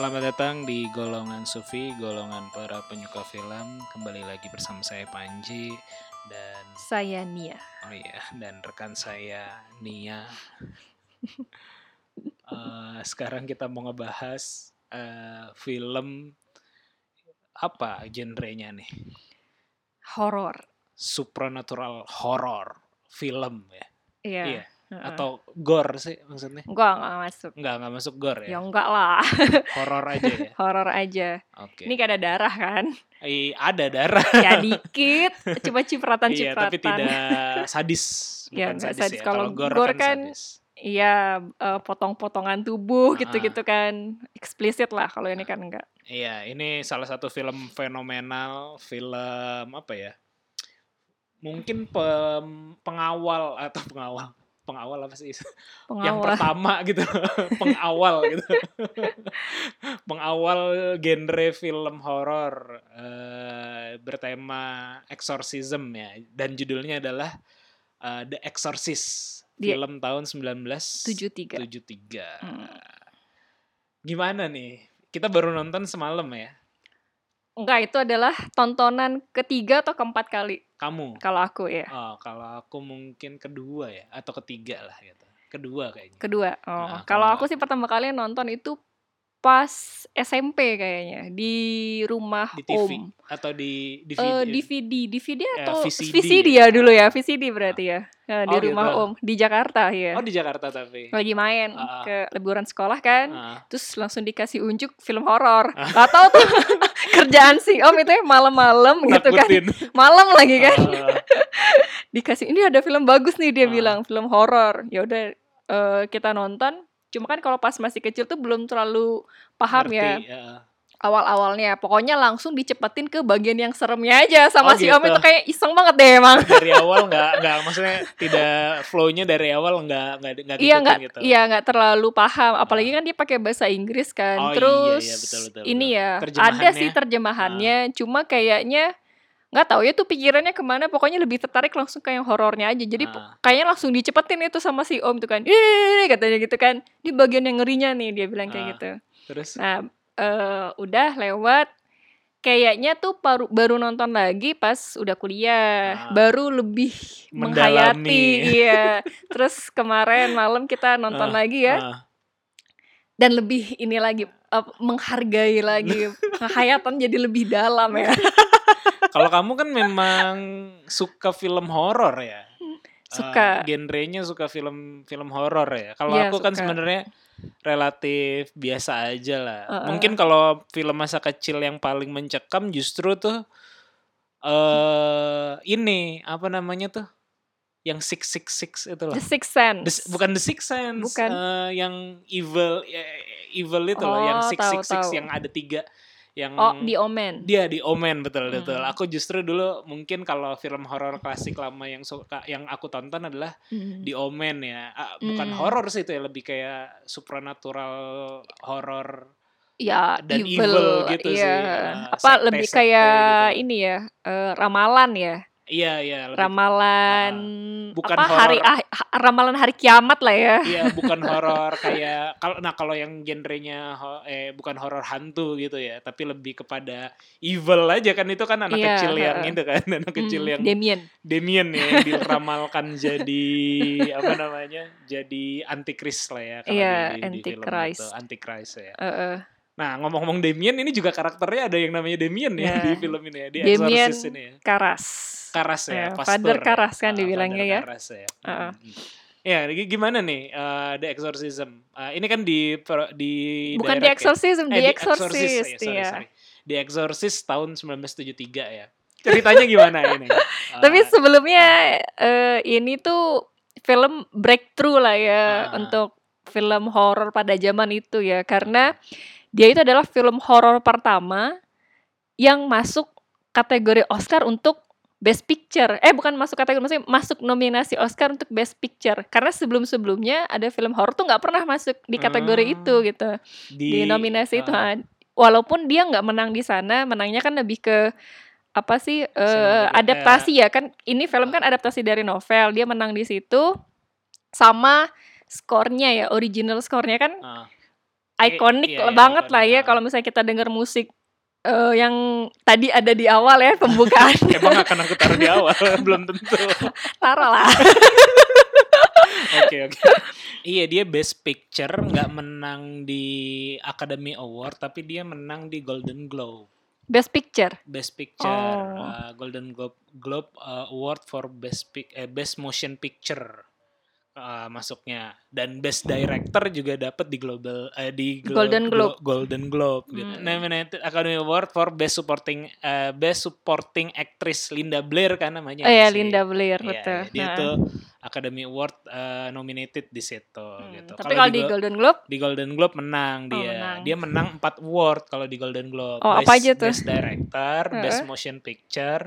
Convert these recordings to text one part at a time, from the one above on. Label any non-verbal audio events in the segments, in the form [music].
Selamat datang di golongan Sufi, golongan para penyuka film. Kembali lagi bersama saya Panji dan Saya Nia. oh iya dan rekan saya Nia. [laughs] Eh, sekarang kita mau ngebahas eh, film apa genrenya nih? Horor. Supernatural horror film ya? Iya. Iya. Heeh. Atau gore sih maksudnya? Enggak, enggak masuk. Enggak, enggak masuk gore Ya ya. enggak lah. [laughs] Horor aja ya. [laughs] Horor aja. Oke. Ini kayak ada darah kan? Ih, ada darah. [laughs] Ya dikit, cuma Iya, cipratan-cipratan. tapi tidak sadis. Iya, Bukan nggak sadis, sadis. ya. Kalau gore, gore kan, kan sadis. Iya, eh, potong-potongan tubuh Ah. gitu-gitu kan. Eksplisit lah kalau ini kan enggak. Iya, ini salah satu film fenomenal, film apa ya? Mungkin pem- pengawal atau pengawal, pengawal apa sih? [laughs] Yang Pengawal. pertama gitu, [laughs] pengawal gitu. [laughs] pengawal genre film horor eh, bertema exorcism ya, dan judulnya adalah eh, The Exorcist, Dia- film tahun 1973. 73. Hmm. Gimana nih? Kita baru nonton semalam ya. Enggak, itu adalah tontonan ketiga atau keempat kali Kamu? kalau aku ya. Oh, kalau aku mungkin kedua ya atau ketiga lah gitu. Kedua kayaknya. Kedua. Oh, Nah, kalau aku sih pertama kali nonton itu pas SMP kayaknya di rumah Di TV Om. atau di Eh, DVD. DVD, DVD Eh, atau VCD VCD, ya? ya dulu ya, VCD berarti ya. Nah, di Oh, rumah gitu. Om di Jakarta ya. Oh, di Jakarta tapi. Lagi main Ah. ke liburan sekolah kan. Ah. Terus langsung dikasih unjuk film horor. Gak tahu tuh [laughs] kerjaan si Om itu ya malam-malam gitu kan. Malam lagi kan. Ah, [laughs] Dikasih ini ada film bagus nih dia Ah. bilang, film horor. Ya udah eh, kita nonton. Cuma kan kalau pas masih kecil tuh belum terlalu paham ya ngerti, ya. awal-awalnya. Pokoknya langsung dicepetin ke bagian yang seremnya aja sama Oh, si Om gitu. itu kayak iseng banget deh emang. [laughs] Dari awal nggak nggak maksudnya tidak flow-nya dari awal nggak nggak nggak Iya nggak, gitu. iya nggak terlalu paham. Apalagi kan dia pakai bahasa Inggris kan. Oh, iya, Terus iya, betul, betul, ini betul. ya ada sih terjemahannya. Cuma kayaknya nggak tahu ya tuh pikirannya ke mana. Pokoknya lebih tertarik langsung ke yang horornya aja. Jadi Ah. kayaknya langsung dicepetin itu sama si Om tuh kan. Ih katanya gitu kan. Di bagian yang ngerinya nih dia bilang kayak Ah. gitu. Terus Nah eh, udah lewat. Kayaknya tuh baru, baru nonton lagi pas udah kuliah, Ah. baru lebih Mendalami. menghayati, iya. [laughs] Terus kemarin malam kita nonton Ah, lagi ya, ah. dan lebih ini lagi eh, menghargai lagi, [laughs] penghayatan jadi lebih dalam ya. [laughs] Kalau kamu kan memang suka film horor ya. [laughs] Suka. Eh, genrenya suka film film horor ya. Kalau Iya, aku kan suka. sebenarnya relatif biasa aja lah. Heeh. Mungkin kalau film masa kecil yang paling mencekam justru tuh eh ini apa namanya tuh? Yang six six six itu loh. The Sixth Sense. The- bukan The Sixth Sense, Bukan. eh, yang evil, ya, evil itu loh, yang Oh, six tahu, six six tahu. yang ada tiga, yang Oh, di Omen. dia di Omen betul Hmm. betul. Aku justru dulu mungkin kalau film horor klasik lama yang suka yang aku tonton adalah Hmm. di Omen ya. Ah, bukan Hmm. horor sih itu ya, lebih kayak supernatural horor. Ya, dan evil, evil gitu sih, iya. eh, Apa sekte- lebih kayak gitu. ini ya, eh, ramalan ya. Iya iya. lebih- Ramalan Bukan apa hari ah, ramalan hari kiamat lah ya. Iya bukan [laughs] horor kayak kalau nah kalau yang genrenya eh bukan horor hantu gitu ya, tapi lebih kepada evil aja kan itu kan anak Iya, kecil yang itu kan [laughs] anak kecil Hmm, yang Damien. Damien ya yang [laughs] diramalkan jadi apa namanya jadi antikris lah ya kalau Iya, di, di, di film Antichrist. itu antikris ya. Heeh. Nah ngomong-ngomong Damien ini juga karakternya ada yang namanya Damien ya Ya. di film ini ya di Damien Exorcist ini ya. Karas. Karas ya, Ya, pastor Father. Karas kan Ah, dibilangnya Father ya. Karas ya. Heeh. Hmm. Ya, gimana nih eh, The Exorcism? Eh, ini kan di di Bukan ya? Exorcism, Eh, di The Exorcist, ya, sorry, iya. sorry. The Exorcist tahun 1973 ya. Ceritanya gimana ini? [laughs] Tapi Eh, sebelumnya eh, ini tuh film breakthrough lah ya Ah. untuk film horor pada zaman itu ya karena dia itu adalah film horor pertama yang masuk kategori Oscar untuk Best Picture. Eh bukan masuk kategori maksudnya masuk nominasi Oscar untuk Best Picture. Karena sebelum-sebelumnya ada film horor tuh nggak pernah masuk di kategori Hmm. itu gitu. Di, nominasi itu. ah, ah. Walaupun dia nggak menang di sana, menangnya kan lebih ke apa sih Sinematografi, adaptasi ya kan ini film kan adaptasi dari novel dia menang di situ sama skornya ya original skornya kan ah. ikonik iya, iya, banget lah ikonik, ya ah. kalau misalnya kita dengar musik eh, yang tadi ada di awal ya pembukaan. [laughs] Emang akan aku taruh di awal, [laughs] belum tentu. Taruh lah. [laughs] Oke oke. Iya dia Best Picture nggak menang di Academy Award tapi dia menang di Golden Globe. Best Picture. Best Picture, Oh. uh, Golden Globe Globe uh, Award for Best Pic- eh, Best Motion Picture uh, masuknya dan Best Director juga dapat di Global eh, di Glo- Golden Glo- Globe. Golden Globe gitu. Hmm. Nominated Academy Award for Best Supporting uh, Best Supporting Actress Linda Blair kan namanya. Oh ya si- Linda Blair Iya, betul. iya, dia Nah. tuh Academy Award uh, nominated di situ Hmm, gitu. Tapi kalau di Go- Golden Globe di Golden Globe menang Oh, dia. menang. Dia menang 4 award kalau di Golden Globe. Oh, apa aja tuh? Best Director, Best Heeh. Motion Picture,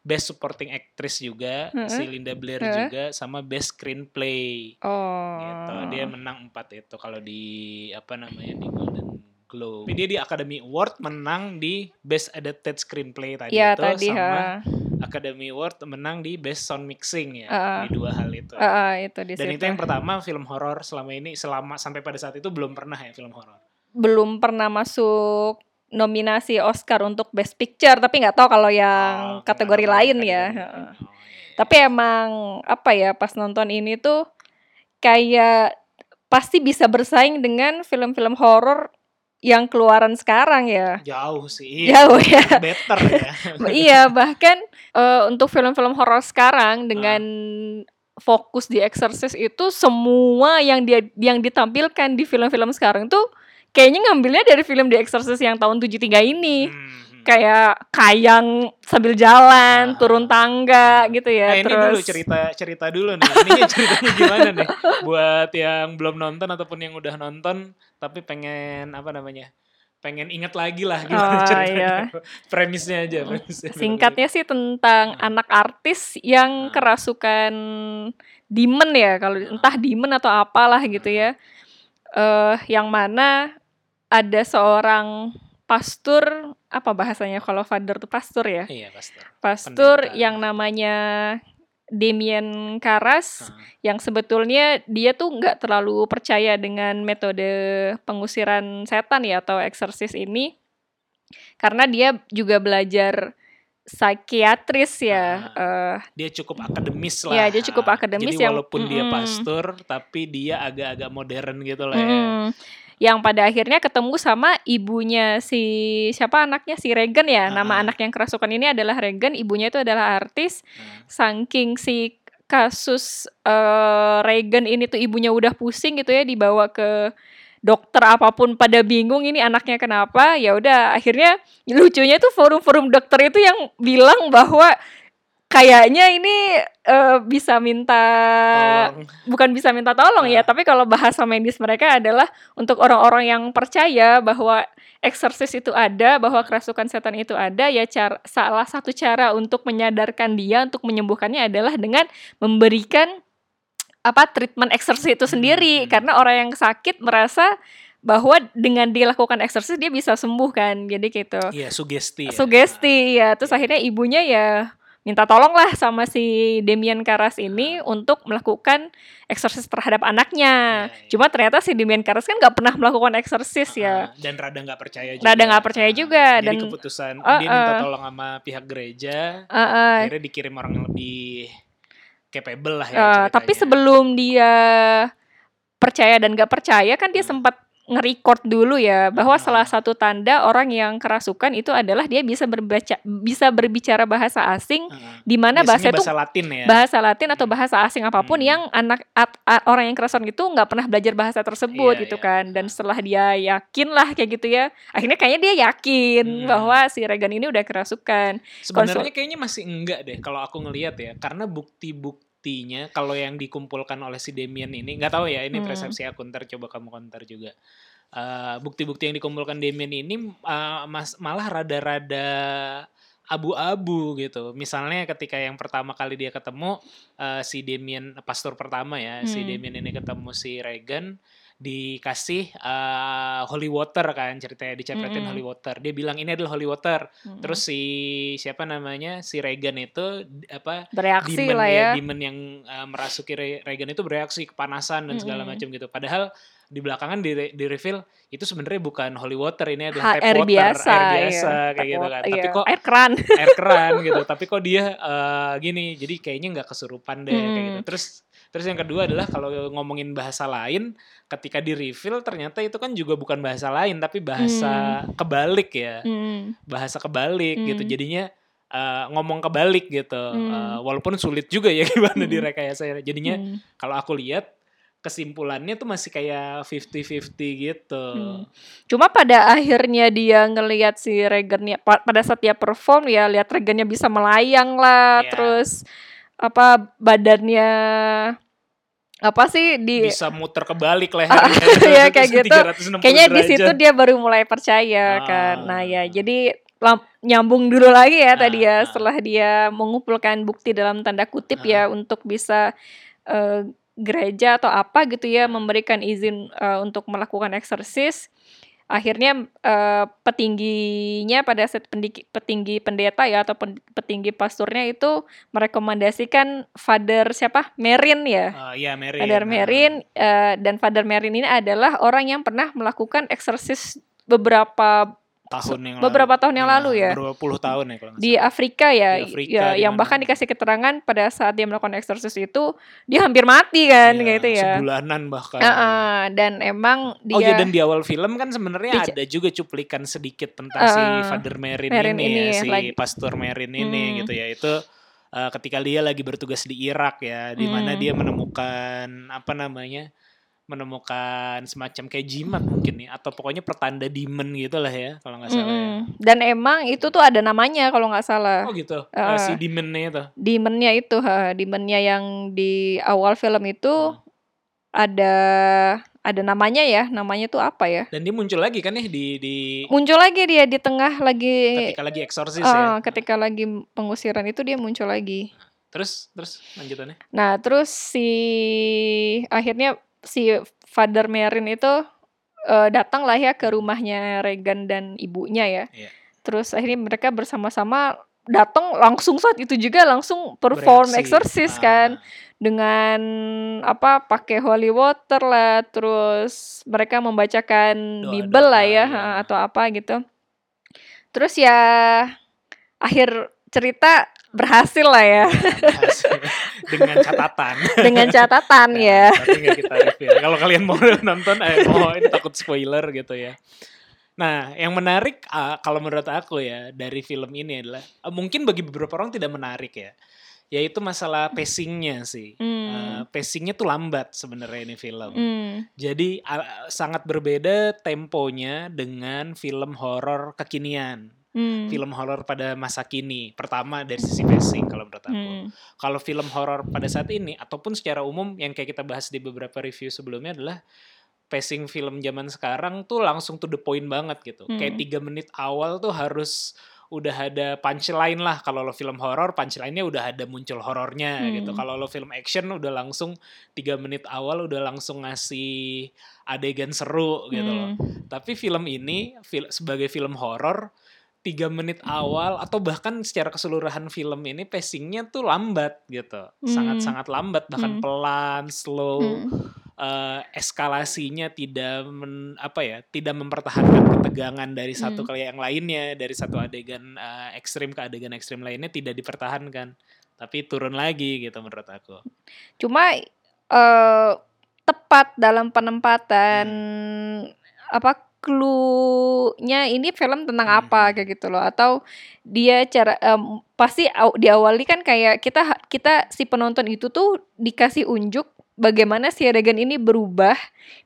Best Supporting Actress juga, Heeh. si Linda Blair Heeh. juga sama Best Screenplay. oh. Gitu. Dia menang 4 itu kalau di apa namanya di Golden Globe. Tapi dia di Academy Award menang di Best Adapted Screenplay tadi Iya itu tadi sama ha. Academy Award menang di Best Sound Mixing ya. Heeh. Di dua hal itu. Ah, ah, itu di Dan situ. itu yang pertama film horor selama ini selama sampai pada saat itu belum pernah ya film horor. belum pernah masuk nominasi Oscar untuk Best Picture tapi nggak tahu kalau yang Oh, kategori lain kategori ya. Oh, iya. Tapi emang apa ya pas nonton ini tuh kayak pasti bisa bersaing dengan film-film horor yang keluaran sekarang ya. jauh sih. Jauh ya. Better ya. [laughs] iya, bahkan eh, untuk film-film horor sekarang dengan fokus di Exorcist itu semua yang dia yang ditampilkan di film-film sekarang tuh kayaknya ngambilnya dari film The Exorcist yang tahun 73 ini. Hmm. Kayak kayang sambil jalan, Ah. turun tangga gitu ya. Nah, ini Terus dulu cerita cerita dulu nih. Ini [laughs] ceritanya gimana nih? Buat yang belum nonton ataupun yang udah nonton tapi pengen apa namanya? Pengen inget lagi lah gimana Oh, iya. [laughs] Premisnya aja. Premisnya singkatnya sih tentang Ah. anak artis yang Ah. kerasukan demon ya kalau Ah. entah demon atau apalah gitu ya eh yang mana ada seorang pastor apa bahasanya kalau father tuh pastor ya Iya, pastor. pastor Pendeta. yang namanya Damien Karas Ah. yang sebetulnya dia tuh nggak terlalu percaya dengan metode pengusiran setan ya atau eksorsis ini karena dia juga belajar psikiatris ya eh, Dia cukup akademis lah. Iya, dia cukup akademis Jadi yang- walaupun dia Mm-mm. pastor tapi dia agak-agak modern gitu lah ya. Yang pada akhirnya ketemu sama ibunya si siapa anaknya? Si Regan ya? Nama Ah. anak yang kerasukan ini adalah Regan. Ibunya itu adalah artis. Nah, saking si kasus eh, Reagan ini tuh ibunya udah pusing gitu ya dibawa ke dokter apa pun pada bingung ini anaknya kenapa. Ya udah akhirnya lucunya tuh forum-forum dokter itu yang bilang bahwa kayaknya ini eh, bisa minta tolong. bukan bisa minta tolong ya Ah. tapi kalau bahasa medis mereka adalah untuk orang-orang yang percaya bahwa eksorsis itu ada bahwa kerasukan setan itu ada ya cara salah satu cara untuk menyadarkan dia untuk menyembuhkannya adalah dengan memberikan apa treatment eksorsis itu sendiri Hmm. karena orang yang sakit merasa bahwa dengan dilakukan eksorsis dia bisa sembuh kan jadi gitu Iya, sugesti. ya. sugesti ya terus akhirnya ibunya ya minta tolong lah sama si Demian Karas ini untuk melakukan eksorsis terhadap anaknya. Iya, iya. Cuma ternyata si Demian Karas kan nggak pernah melakukan eksorsis ya. Ah, dan rada nggak percaya juga. Rada nggak percaya juga, Jadi dan- keputusan Ah, dia minta ah. tolong sama pihak gereja, Eh, eh, akhirnya dikirim orang yang lebih capable lah ya. ceritanya. tapi sebelum dia percaya dan nggak percaya kan dia Hmm. sempat nge-record dulu ya bahwa Ah. salah satu tanda orang yang kerasukan itu adalah dia bisa berbaca bisa berbicara bahasa asing Ah, di mana bahasa itu bahasa Latin ya. bahasa Latin atau bahasa asing apa pun Hmm. yang anak at- a- orang yang kerasukan itu nggak pernah belajar bahasa tersebut Iya, gitu iya. kan dan setelah dia yakin lah kayak gitu ya akhirnya kayaknya dia yakin Hmm. bahwa si Regan ini udah kerasukan Sebenarnya kayaknya masih enggak deh kalau aku ngelihat ya, karena bukti-buktinya kalau yang dikumpulkan oleh si Damien ini nggak tahu ya, ini Hmm. persepsi aku ntar coba kamu konter juga. Eh, bukti-bukti yang dikumpulkan Damien ini eh, mas, malah rada-rada abu-abu gitu. Misalnya ketika yang pertama kali dia ketemu eh, si Damien pastor pertama ya, si Hmm. Damien ini ketemu si Regan dikasih eh, holy water kan ceritanya dicepetin Mm-mm. holy water. Dia bilang ini adalah holy water. Hmm. Terus si siapa namanya si Regan itu apa bereaksi demon lah ya demon yang uh, merasuki Re- Regan itu bereaksi kepanasan dan segala Mm-mm. macam gitu. Padahal di belakangan di, di reveal itu sebenarnya bukan holy water ini adalah tap air water biasa, air iya. biasa kayak Tap gitu kan water, tapi iya. kok air keran. air keran gitu tapi kok dia eh, gini jadi kayaknya nggak kesurupan deh kayak gitu terus terus yang kedua adalah kalau ngomongin bahasa lain ketika di reveal ternyata itu kan juga bukan bahasa lain tapi bahasa kebalik ya Hmm. bahasa kebalik gitu Hmm. jadinya eh, ngomong kebalik gitu Hmm. Eh, walaupun sulit juga ya [laughs] gimana Hmm. direkayasa jadinya Hmm. kalau aku lihat kesimpulannya tuh masih kayak 50-50 gitu Hmm. Cuma pada akhirnya dia ngelihat si Regannya pa- pada saat dia perform ya lihat Regannya bisa melayang lah, Iya. terus apa badannya apa sih di bisa muter kebalik [laughs] lehernya Iya, kayak gitu. 360 kayaknya di situ dia baru mulai percaya kan. Nah Ah. ya jadi lam- nyambung dulu lagi ya tadi Ah, ah. ya setelah dia mengumpulkan bukti dalam tanda kutip Ah. ya untuk bisa eh, gereja atau apa gitu ya memberikan izin eh, untuk melakukan eksersis. Akhirnya eh, petingginya pada pendiki- petinggi pendeta ya atau petinggi pasturnya itu merekomendasikan Father siapa? Merin ya. Ah, iya Mary Father Merin eh, dan Father Merin ini adalah orang yang pernah melakukan eksersis beberapa tahun yang beberapa lalu. tahun yang lalu ya. Berapa puluh tahun ya kalau di salah. Afrika ya, Di Afrika, ya yang mana? bahkan dikasih keterangan pada saat dia melakukan eksersis itu dia hampir mati kan Iya, gitu ya. Sebulanan bahkan. Heeh, dan emang Oh iya dia dan di awal film kan sebenarnya ada juga cuplikan sedikit tentang si Eh, Father Merin, Merin ini, ini ya, si lagi- Pastor Merin ini Hmm. gitu ya. Itu eh, ketika dia lagi bertugas di Irak ya, di mana Hmm. dia menemukan apa namanya? Menemukan semacam kayak jimat mungkin ya atau pokoknya pertanda demon gitu lah ya kalau nggak salah ya. Mm-mm. dan emang itu tuh ada namanya kalau nggak salah. Oh gitu. Eh, Eh. si demonnya itu. Demonnya itu, ha, demonnya yang di awal film itu Hmm. ada ada namanya ya, namanya tuh apa ya? Dan dia muncul lagi kan ya di di Muncul lagi dia di tengah lagi ketika lagi eksorsis eh, ya. ketika lagi pengusiran itu dia muncul lagi. Terus terus lanjutannya. Nah, terus si akhirnya si Father Merin itu eh, datang lah ya ke rumahnya Regan dan ibunya ya. Iya. Terus akhirnya mereka bersama-sama datang langsung saat itu juga langsung perform Bereaksi. eksorsis Ah. kan dengan apa pakai holy water lah terus mereka membacakan Doa-doa, Bible lah ya ha, atau apa gitu terus ya akhir cerita berhasil lah ya dengan catatan. dengan catatan Nah, ya Tapi nggak kita review. Kalau kalian mau nonton, eh, oh ini takut spoiler gitu ya. Nah, yang menarik ah, kalau menurut aku ya dari film ini adalah ah, mungkin bagi beberapa orang tidak menarik ya, yaitu masalah pacingnya sih. Hmm. Ah, pacingnya tuh lambat sebenarnya ini film. Hmm. Jadi ah, sangat berbeda temponya dengan film horor kekinian, Hmm. film horor pada masa kini. Pertama dari sisi pacing kalau menurut aku Hmm. kalau film horor pada saat ini ataupun secara umum yang kayak kita bahas di beberapa review sebelumnya adalah pacing film zaman sekarang tuh langsung to the point banget gitu. Hmm. Kayak tiga menit awal tuh harus udah ada punchline lah kalau lo film horor punchline-nya udah ada muncul horornya Hmm. gitu. Kalau lo film action udah langsung tiga menit awal udah langsung ngasih adegan seru gitu loh. Hmm. Tapi film ini fil- sebagai film horor tiga menit awal atau bahkan secara keseluruhan film ini pacingnya tuh lambat gitu, Hmm. sangat-sangat lambat bahkan Hmm. pelan, slow, Hmm. eh, eskalasinya tidak men- apa ya, tidak mempertahankan ketegangan dari satu Hmm. ke yang lainnya, dari satu adegan eh, ekstrim ke adegan ekstrim lainnya tidak dipertahankan, tapi turun lagi gitu menurut aku. Cuma eh tepat dalam penempatan apa clue-nya ini film tentang Hmm. apa kayak gitu loh atau dia cara em, pasti aw- diawali kan kayak kita kita si penonton itu tuh dikasih unjuk bagaimana si Regan ini berubah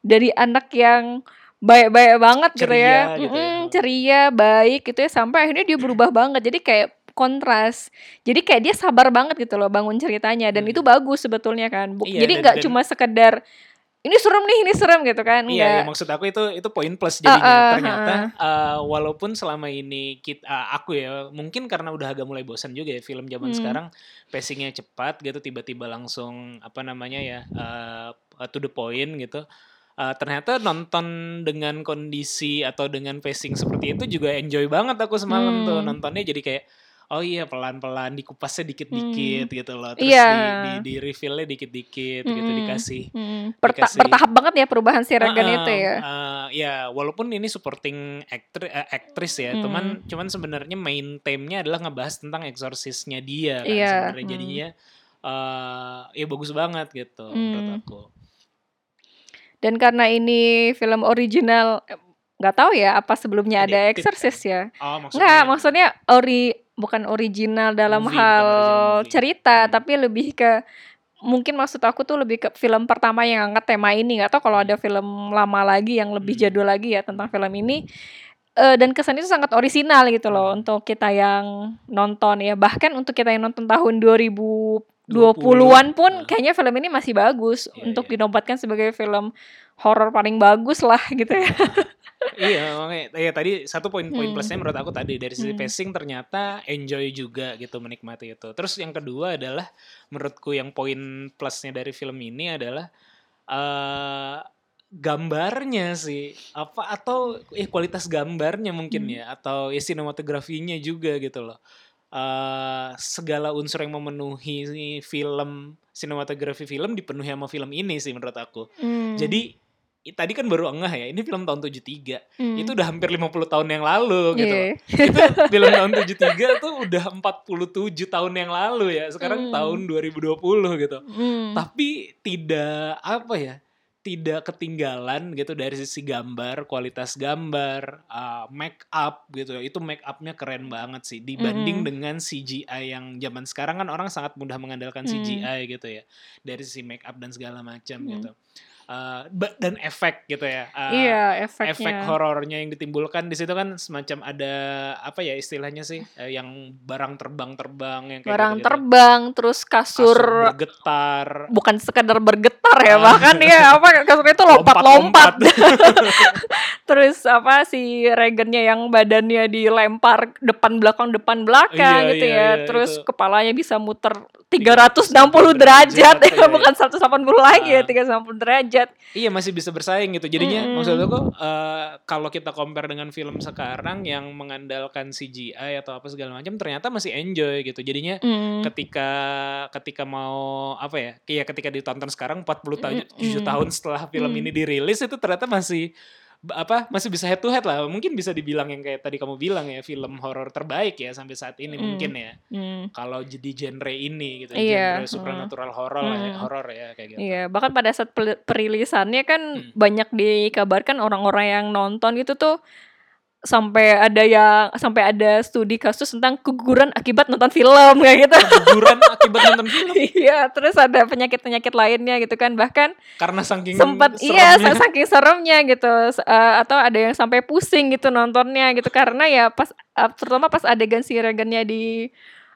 dari anak yang baik-baik banget gitu Ceria ya, gitu ya. Mm-mm, ceria, baik gitu ya sampai akhirnya dia berubah [laughs] banget. Jadi kayak kontras. Jadi kayak dia sabar banget gitu loh bangun ceritanya dan Hmm. itu bagus sebetulnya kan. Bu- Iya, jadi nggak cuma sekedar ini serem nih, ini serem gitu kan. Iya, ya, maksud aku itu itu poin plus jadinya. Ah, ah, Ternyata eh, walaupun selama ini kita aku ya mungkin karena udah agak mulai bosan juga ya film zaman Hmm. sekarang pacingnya cepat gitu tiba-tiba langsung apa namanya ya eh, to the point gitu. Eh, ternyata nonton dengan kondisi atau dengan pacing seperti itu juga enjoy banget aku semalam tuh Hmm. nontonnya jadi kayak oh iya pelan-pelan dikupasnya dikit-dikit gitu loh. Terus Iya. di di di reveal-nya dikit-dikit gitu Mhm, dikasih mhm. Berta dikasih bertahap banget ya perubahan si Regan Heeh, itu ya? eee, ya walaupun ini supporting actri eee, aktris ya, Hmm. cuman cuman sebenarnya main theme-nya adalah ngebahas tentang eksorsisnya dia kan Iya, sebenarnya. hmm. Jadinya, eee, ya bagus banget gitu menurut Mmm. aku. Dan karena ini film original, nggak tahu ya apa sebelumnya ada kan? Exorcist ya? Oh Nggak, maksudnya maksudnya ori bukan original dalam movie, hal original movie. cerita, Hmm. tapi lebih ke mungkin maksud aku tuh lebih ke film pertama yang angkat tema ini, nggak tahu kalau Hmm. ada film lama lagi yang lebih Hmm. jadul lagi ya tentang film ini, eee, dan kesannya itu sangat orisinal gitu loh Hmm. untuk kita yang nonton ya, bahkan untuk kita yang nonton tahun 20, 2020-an pun heeh. kayaknya film ini masih bagus Iya untuk iya. dinobatkan sebagai film horor paling bagus lah gitu ya. [laughs] Iya makanya ya tadi satu poin-poin Hmm. plusnya menurut aku tadi dari sisi Hmm. pacing ternyata enjoy juga gitu menikmati itu. Terus yang kedua adalah menurutku yang poin plusnya dari film ini adalah, eee, gambarnya sih, apa atau eh kualitas gambarnya mungkin Hmm. ya atau ya sinematografinya juga gitu loh. Eee, segala unsur yang memenuhi film sinematografi film dipenuhi sama film ini sih menurut aku. Mmm. Jadi tadi kan baru ngeh ya, ini film tahun 73. Itu Mmm. udah hampir 50 tahun yang lalu gitu. Iya. Itu film tahun 73 tuh udah 47 tahun yang lalu ya. Sekarang Mmm. tahun 2020 gitu. Mmm. Tapi tidak apa ya, tidak ketinggalan gitu dari sisi gambar, kualitas gambar, eee, make up gitu ya. Itu make up-nya keren banget sih dibanding Mhm. dengan CGI yang zaman sekarang kan orang sangat mudah mengandalkan Mmm. CGI gitu ya. Dari sisi make up dan segala macam Mmm. gitu. Ba dan efek gitu ya, eee, Iya, efek efeknya. horornya yang ditimbulkan di situ kan semacam ada apa ya istilahnya sih, eee, yang barang terbang-terbang yang kayak Barang gitu-gitu. terbang, terus Kasur kasur bergetar. bukan sekedar bergetar ya, Ah. bahkan ya apa, kasurnya itu lompat-lompat. [laughs] Terus apa, si Regan-nya yang badannya dilempar depan belakang depan belakang Iya gitu iya ya, iya, terus itu kepalanya bisa muter 360 360 derajat derajat, ya, iya iya. bukan 180 lagi ya, Heeh. 360 derajat. Iya masih bisa bersaing gitu. Jadinya maksud Mhm. aku, eee, kalau kita compare dengan film sekarang yang mengandalkan CGI atau apa segala macam ternyata masih enjoy gitu. Jadinya Mmm. ketika ketika mau apa ya, iya ketika ditonton sekarang 40 ta 7 Mhm. tahun setelah film Mmm. ini dirilis itu ternyata masih apa, masih bisa head to head lah. Mungkin bisa dibilang yang kayak tadi kamu bilang ya, film horor terbaik ya sampai saat ini Mmm. mungkin ya. Mmm. Kalau jadi genre ini gitu, genre Iya, heeh. supernatural horor lah ya, Mhm. horor ya kayak gitu. Iya, bahkan pada saat perilisannya kan Mmm. banyak dikabarkan orang-orang yang nonton itu tuh sampai ada yang sampai ada studi kasus tentang keguguran akibat nonton film kayak gitu. Keguguran akibat nonton [laughs] film? Iya, terus ada penyakit-penyakit lainnya gitu kan, bahkan karena saking sempat iya saking seremnya gitu. Eh, atau ada yang sampai pusing gitu nontonnya gitu. Karena ya pas eh, terutama pas adegan si Regan-nya di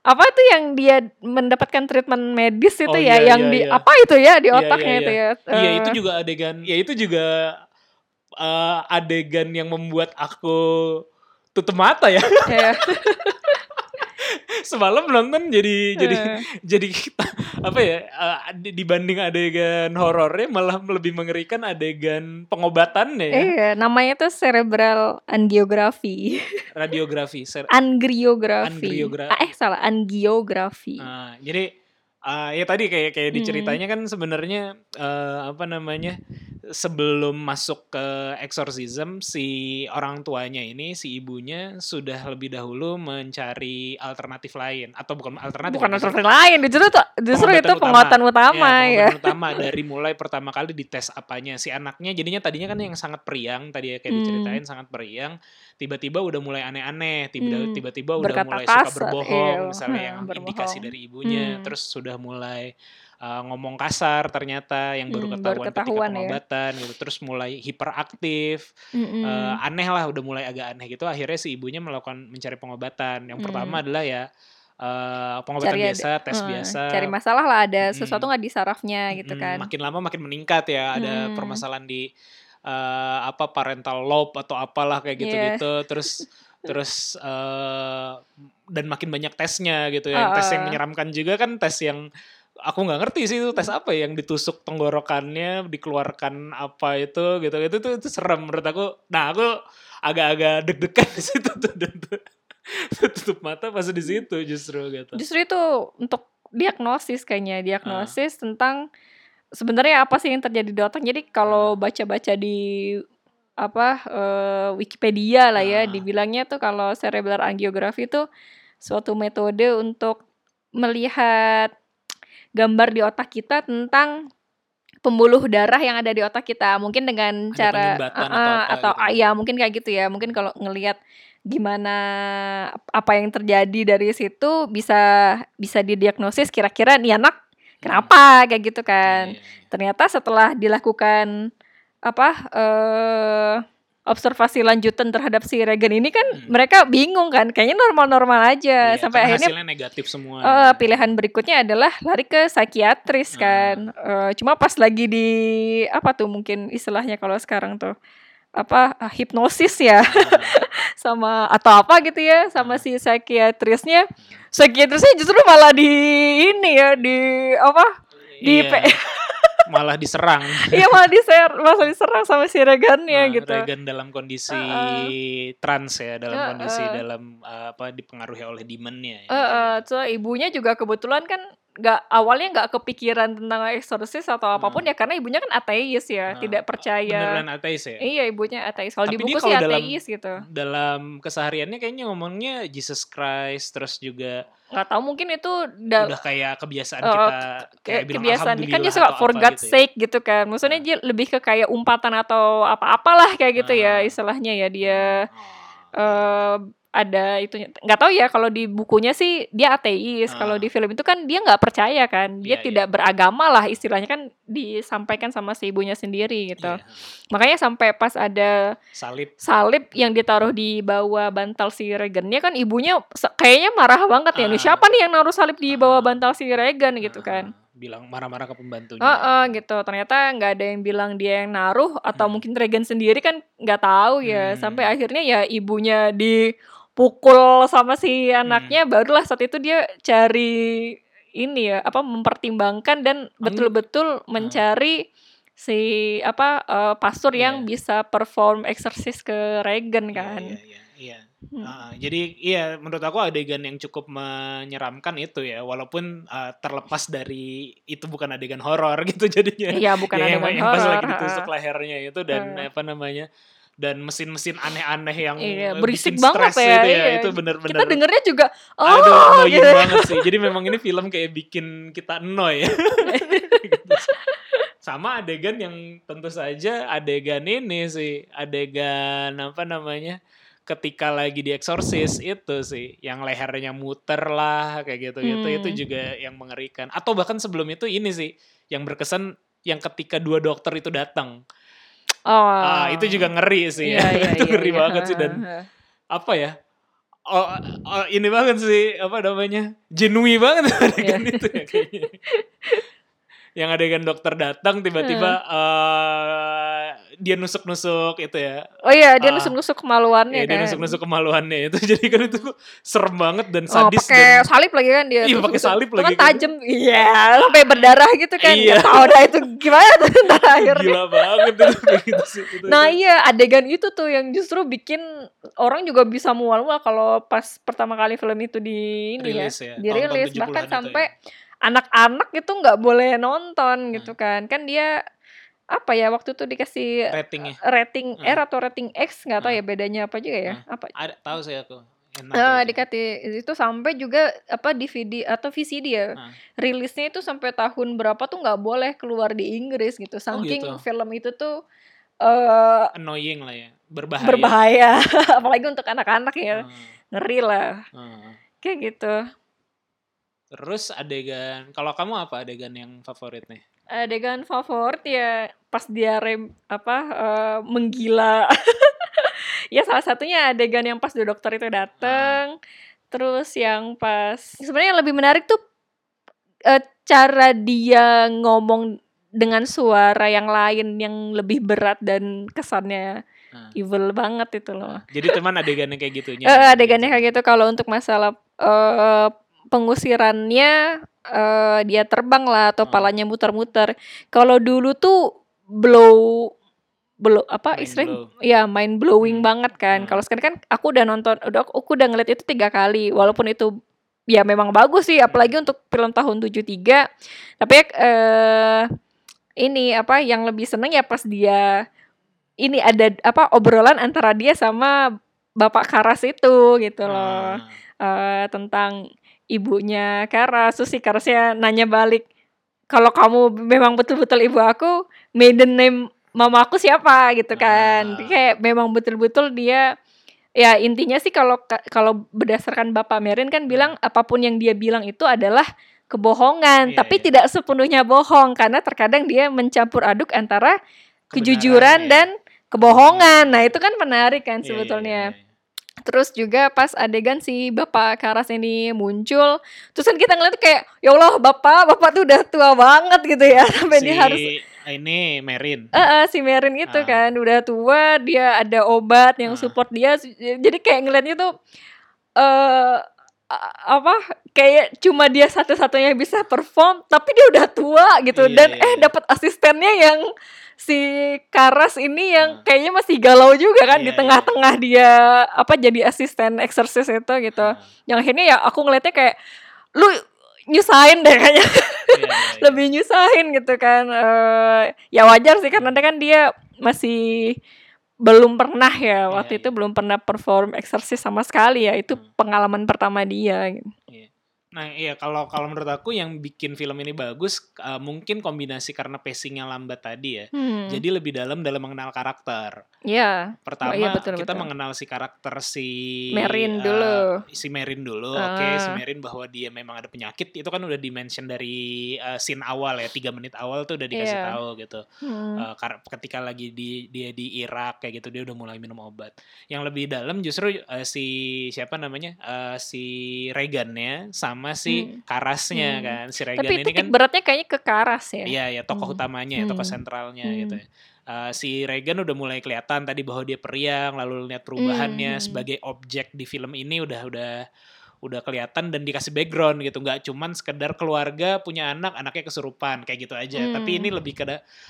apa itu yang dia mendapatkan treatment medis itu Oh ya iya yang iya di iya. apa itu ya di Iya otaknya iya itu iya. ya. Iya eh, itu juga adegan, ya itu juga eh, adegan yang membuat aku tutup mata ya. [laughs] ya. Semalam nonton jadi jadi Eh, jadi apa ya eh, di- dibanding adegan horornya malah lebih mengerikan adegan pengobatannya ya. iya namanya tuh cerebral angiografi Radiografi. ser- angriografi Angriogra- ah, eh salah angiografi Nah, jadi ah, ya tadi kayak kayak Hmm. diceritanya kan sebenarnya eh, apa namanya sebelum masuk ke exorcism si orang tuanya ini si ibunya sudah lebih dahulu mencari alternatif lain. Atau bukan alternatif bukan alternatif lain justru tuh justru itu penguatan utama Iya, ya, pengobatan [laughs] utama. Dari mulai pertama kali dites apanya. Si anaknya jadinya tadinya kan yang sangat periang tadi ya kayak Hmm. diceritain sangat periang tiba-tiba udah mulai aneh-aneh Hmm. tiba-tiba udah Berkata mulai suka kasar, berbohong iya. misalnya Hmm, yang [laughs] berbohong. indikasi dari ibunya Hmm. terus sudah mulai uh, ngomong kasar ternyata yang baru Hmm, ketahuan, baru ketahuan ketika ya. pengobatan gitu terus mulai hiperaktif Mm-mm. uh, aneh lah udah mulai agak aneh gitu akhirnya si ibunya melakukan mencari pengobatan yang Hmm. pertama adalah ya uh, pengobatan Cari biasa tes Eh, biasa cari masalah lah ada Mm-mm. sesuatu nggak di sarafnya gitu Mm, kan Makin lama makin meningkat ya, ada Hmm. permasalahan di eh, apa parental lobe atau apalah kayak Iya. gitu-gitu. Terus terus eh, dan makin banyak tesnya gitu ya. Tes yang menyeramkan juga kan tes yang aku nggak ngerti sih itu tes apa ya, yang ditusuk tenggorokannya, dikeluarkan apa itu gitu. Itu tuh itu serem menurut aku. Nah, aku agak-agak deg-degan di situ tuh. Tutup mata pas di situ justru gitu. Justru itu untuk diagnosis kayaknya, diagnosis tentang sebenarnya apa sih yang terjadi di otak. Jadi kalau baca-baca di apa eh, Wikipedia lah ya, Ah. dibilangnya tuh kalau cerebral angiography itu suatu metode untuk melihat gambar di otak kita tentang pembuluh darah yang ada di otak kita. Mungkin dengan Ada cara Ah, atau apa atau gitu. ya mungkin kayak gitu ya. Mungkin kalau ngelihat gimana apa yang terjadi dari situ bisa bisa didiagnosis kira-kira nih anak kenapa kayak gitu kan. Iya, iya, iya. Ternyata setelah dilakukan apa eh observasi lanjutan terhadap si Regan ini kan Hmm. mereka bingung kan kayaknya normal-normal aja Iya, sampai karena akhirnya hasilnya negatif semua. eh, pilihan berikutnya adalah lari ke psikiatris Ah. kan Eh, cuma pas lagi di apa tuh mungkin istilahnya kalau sekarang tuh apa eh, hipnosis ya Ah, sama atau apa gitu ya sama Ah. si psikiatrisnya psikiatrisnya justru malah di ini ya di apa di iya. pe- [laughs] malah diserang. iya malah diser malah diserang sama si Regannya Nah, gitu Regan dalam kondisi Heeh. trans ya, dalam Heeh. kondisi dalam uh, apa dipengaruhi oleh demonnya. ya. Eh, eh, so ibunya juga kebetulan kan nggak awalnya nggak kepikiran tentang eksorsis atau apa pun Hmm. ya karena ibunya kan ateis ya Ah, tidak percaya Beneran ateis ya. iya ibunya ateis kalau di buku sih kalau dalam- ateis gitu Dalam kesehariannya kayaknya ngomongnya Jesus Christ terus juga nggak tahu mungkin itu da- udah kayak kebiasaan kita kayak bilang kebiasaan kan dia suka for God's gitu ya. sake gitu kan maksudnya dia lebih ke kayak umpatan atau apa-apalah kayak gitu ya Ah. istilahnya ya dia Oh. Ada itu nggak tahu ya kalau di bukunya sih dia ateis kalau Ah. di film itu kan dia nggak percaya kan dia Iya, tidak beragama lah istilahnya kan disampaikan sama si ibunya sendiri gitu Iya. makanya sampai pas ada Salib. salib yang ditaruh di bawah bantal si Regannya kan ibunya kayaknya marah banget ya nih Ah. siapa nih yang naruh salib di bawah Ah. bantal si Regan gitu kan bilang marah-marah ke pembantunya. Heeh, gitu. Ternyata nggak ada yang bilang dia yang naruh atau Hmm. mungkin Regan sendiri kan nggak tahu ya. Hmm. Sampai akhirnya ya ibunya dipukul sama si Hmm. anaknya barulah saat itu dia cari ini ya, apa mempertimbangkan dan betul-betul mencari si apa eh, pastor yang Iya. bisa perform eksorsis ke Regan Iya, kan. Iya, iya, iya. Hmm. Ah, jadi iya menurut aku adegan yang cukup menyeramkan itu ya walaupun ah, terlepas dari itu bukan adegan horor [laughs] gitu jadinya. Iya, bukan Ya, yang, adegan yang pas horor. lagi ditusuk lehernya itu dan Heeh. apa namanya dan mesin-mesin aneh-aneh yang Iya, berisik bikin banget stres ya, itu ya iya. itu bener-bener Kita dengernya juga oh aduh annoying gitu. banget sih jadi memang ini film kayak bikin kita annoy ya [laughs] sama adegan yang tentu saja adegan ini sih adegan apa namanya ketika lagi di eksorsis itu sih yang lehernya muter lah kayak gitu gitu Hmm. itu juga yang mengerikan atau bahkan sebelum itu ini sih yang berkesan yang ketika dua dokter itu datang Oh. ah itu juga ngeri sih Iya, ya iya, [laughs] itu iya, ngeri iya. banget sih dan apa ya oh, oh, ini banget sih apa namanya genuine banget [laughs] adegan Iya. itu ya kayaknya [laughs] yang adegan dokter datang tiba-tiba eh, dia nusuk-nusuk itu ya Oh iya, dia Ah. nusuk-nusuk kemaluannya ya dia kan. nusuk-nusuk kemaluannya itu [laughs] jadi kan itu serem banget dan Oh, sadis pakai dan salib lagi kan dia. Iya, pakai salib Itu lagi Kan kan. tajam. Iya, sampai berdarah gitu kan. Iya. Gak tahu dah itu gimana tuh [laughs] ntar akhirnya. gila banget itu gitu sih itu, Nah itu. iya adegan itu tuh yang justru bikin orang juga bisa mual-mual kalau pas pertama kali film itu di ini Rilis ya, ya, dirilis tahun-tahun 70-an bahkan sampai ya. Anak-anak itu nggak boleh nonton Hmm. gitu kan. Kan dia apa ya waktu itu dikasih ratingnya? rating Hmm. R atau rating X nggak tahu Hmm. ya bedanya apa juga ya. Apa? Ada tahu saya aku. Eh, itu. dikasih itu sampai juga apa DVD atau VCD ya. Ah. rilisnya itu sampai tahun berapa tuh nggak boleh keluar di Inggris gitu. Saking gitu. film itu tuh eh annoying lah ya. Berbahaya. berbahaya. [laughs] Apalagi untuk anak-anak ya. Ah, ngeri lah. Ah. kayak gitu Terus adegan, kalau kamu apa adegan yang favorit nih? adegan favorit ya pas dia rem apa eh, menggila. [laughs] Ya salah satunya adegan yang pas dokter itu dateng. Terus yang pas sebenarnya yang lebih menarik tuh eh, cara dia ngomong dengan suara yang lain yang lebih berat dan kesannya Ah. evil banget itu loh. Jadi teman adegan yang kayak gitu Eh, adegannya kayak gitu. Kalau untuk masalah eh, pengusirannya eh, dia terbang lah atau Oh. palanya muter-muter. Kalau dulu tuh blow belum apa blow. ya mind blowing Hmm. banget kan. Hmm. Kalau sekarang kan aku udah nonton udah aku udah ngeliat itu tiga kali walaupun itu ya memang bagus sih apalagi untuk film tahun 73 tapi eh ini apa yang lebih seneng ya pas dia ini ada apa obrolan antara dia sama bapak Karas itu gitu loh Ah. eh tentang ibunya Karas terus si Karasnya nanya balik kalau kamu memang betul-betul ibu aku maiden name mama aku siapa gitu kan Ah. kayak memang betul-betul dia ya intinya sih kalau ka- kalau berdasarkan Bapak Merin kan bilang apa pun yang dia bilang itu adalah kebohongan Iya, tapi iya. tidak sepenuhnya bohong karena terkadang dia mencampur aduk antara kejujuran ya. dan kebohongan nah itu kan menarik kan Iya, iya, sebetulnya iya. Terus juga pas adegan si Bapak Karas ini muncul, terus kan kita ngeliat kayak ya Allah Bapak, Bapak tuh udah tua banget gitu ya [laughs] sampai dia Si harus ini Merin. Eh, eh, si Merin itu Ah. kan udah tua, dia ada obat yang Ah. support dia. Jadi kayak ngeliatnya tuh eh a- apa kayak cuma dia satu-satunya bisa perform, tapi dia udah tua gitu Iya, dan iya, eh iya. dapat asistennya yang si Karas ini yang Ah. kayaknya masih galau juga kan di Iya, iya. tengah-tengah dia apa jadi asisten eksersis itu gitu. Ah, Yang akhirnya ya aku ngeliatnya kayak lu nyusahin deh kayaknya iya, iya, iya. [laughs] lebih nyusahin gitu kan eh ya wajar sih karena kan dia masih belum pernah ya waktu Iya, itu iya. belum pernah perform eksersis sama sekali ya itu Hmm. pengalaman pertama dia gitu. Nah iya kalau kalau menurut aku yang bikin film ini bagus eh, mungkin kombinasi karena pacingnya lambat tadi ya. Hmm. Jadi lebih dalam dalam mengenal karakter. ya Pertama iya, betul, kita betul. mengenal si karakter si Merin eh, dulu. si Merin dulu. Oke, si Ah. Merin bahwa dia memang ada penyakit itu kan udah dimention dari eh, scene awal ya, tiga menit awal tuh udah dikasih Iya. tahu gitu. Hmm. Kar- ketika lagi di dia di Irak kayak gitu dia udah mulai minum obat. Yang lebih dalam justru eh, si siapa namanya Eh, si Regannya sama si Hmm. Karasnya Hmm. kan. Si Regan tapi ini titik kan beratnya kayaknya ke Karas ya Iya ya tokoh Hmm. utamanya ya tokoh Hmm. sentralnya Hmm. gitu ya. Eh, si Regan udah mulai kelihatan tadi bahwa dia periang lalu lihat perubahannya Hmm. sebagai objek di film ini udah udah udah kelihatan dan dikasih background gitu nggak cuman sekedar keluarga punya anak anaknya kesurupan kayak gitu aja tapi Hmm. ini lebih ke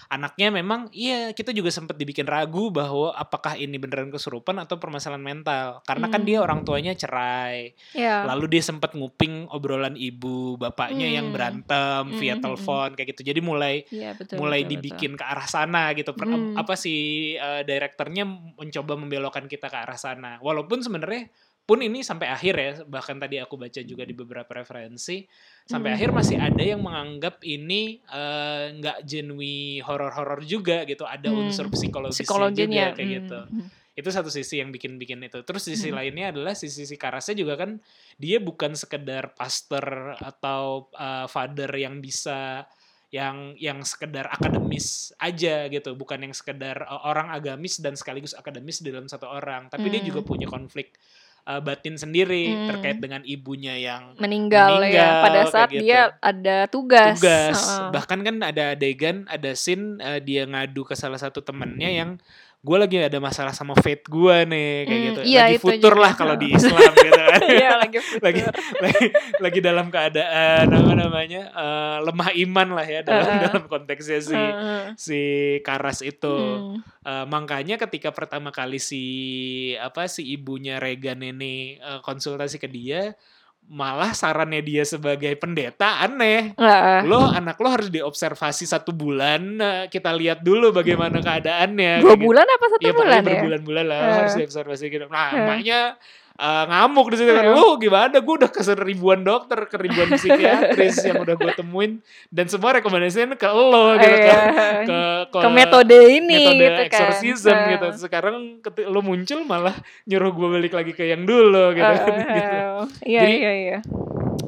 anaknya memang iya kita juga sempat dibikin ragu bahwa apakah ini beneran kesurupan atau permasalahan mental karena kan Hmm. dia orang tuanya cerai ya Lalu dia sempat nguping obrolan ibu, bapaknya yang Hmm. berantem via Hmm, hmm, telepon kayak gitu. Jadi mulai Iya, betul mulai betul, betul. dibikin ke arah sana gitu. Per- Hmm. Apa si uh, direkturnya mencoba membelokkan kita ke arah sana. Walaupun sebenarnya pun ini sampai akhir ya, bahkan tadi aku baca juga di beberapa referensi, sampai Hmm. akhir masih ada yang menganggap ini uh, nggak genuine horor-horor juga gitu. Ada Hmm. unsur psikologinya juga kayak hmm. gitu hmm. itu satu sisi yang bikin-bikin itu terus sisi Hmm. lainnya adalah sisi sisi Karasnya juga kan dia bukan sekedar pastor atau uh, father yang bisa yang yang sekedar akademis aja gitu bukan yang sekedar uh, orang agamis dan sekaligus akademis dalam satu orang tapi dia Hmm. juga punya konflik uh, batin sendiri Hmm. terkait dengan ibunya yang meninggal, ya Meninggal, pada kayak saat gitu. dia ada tugas, tugas Heeh. bahkan kan ada adegan ada scene uh, dia ngadu ke salah satu temennya yang gue lagi ada masalah sama fate gue nih kayak Hmm, gitu iya, lagi futur juga. lah kalau di Islam [laughs] gitu kan Iya, lagi lagi, futur. lagi lagi dalam keadaan apa namanya uh, lemah iman lah ya dalam Heeh. dalam konteksnya si Heeh. si Karas itu Hmm. Uh, makanya ketika pertama kali si apa si ibunya Regan ini uh, konsultasi ke dia malah sarannya dia sebagai pendeta aneh Heeh. lo anak lo harus diobservasi satu bulan nah, kita lihat dulu bagaimana keadaannya Dua gitu. bulan apa satu Iya bulan ya? berbulan-bulan lah Eh. harus diobservasi gitu. Nah, Eh. emaknya eh, ngamuk di situ kan. Eh. Lu gimana? Gue udah ke ribuan dokter, ke ribuan psikiatris [laughs] yang udah gue temuin dan semua rekomendasinya ke lo gitu Iya. kan. Ke, ke, Ke metode ini metode gitu kan. exorcism Heeh. gitu. Sekarang lo muncul malah nyuruh gue balik lagi ke yang dulu gitu. kan, Heeh. gitu. Iya, Jadi- iya, iya.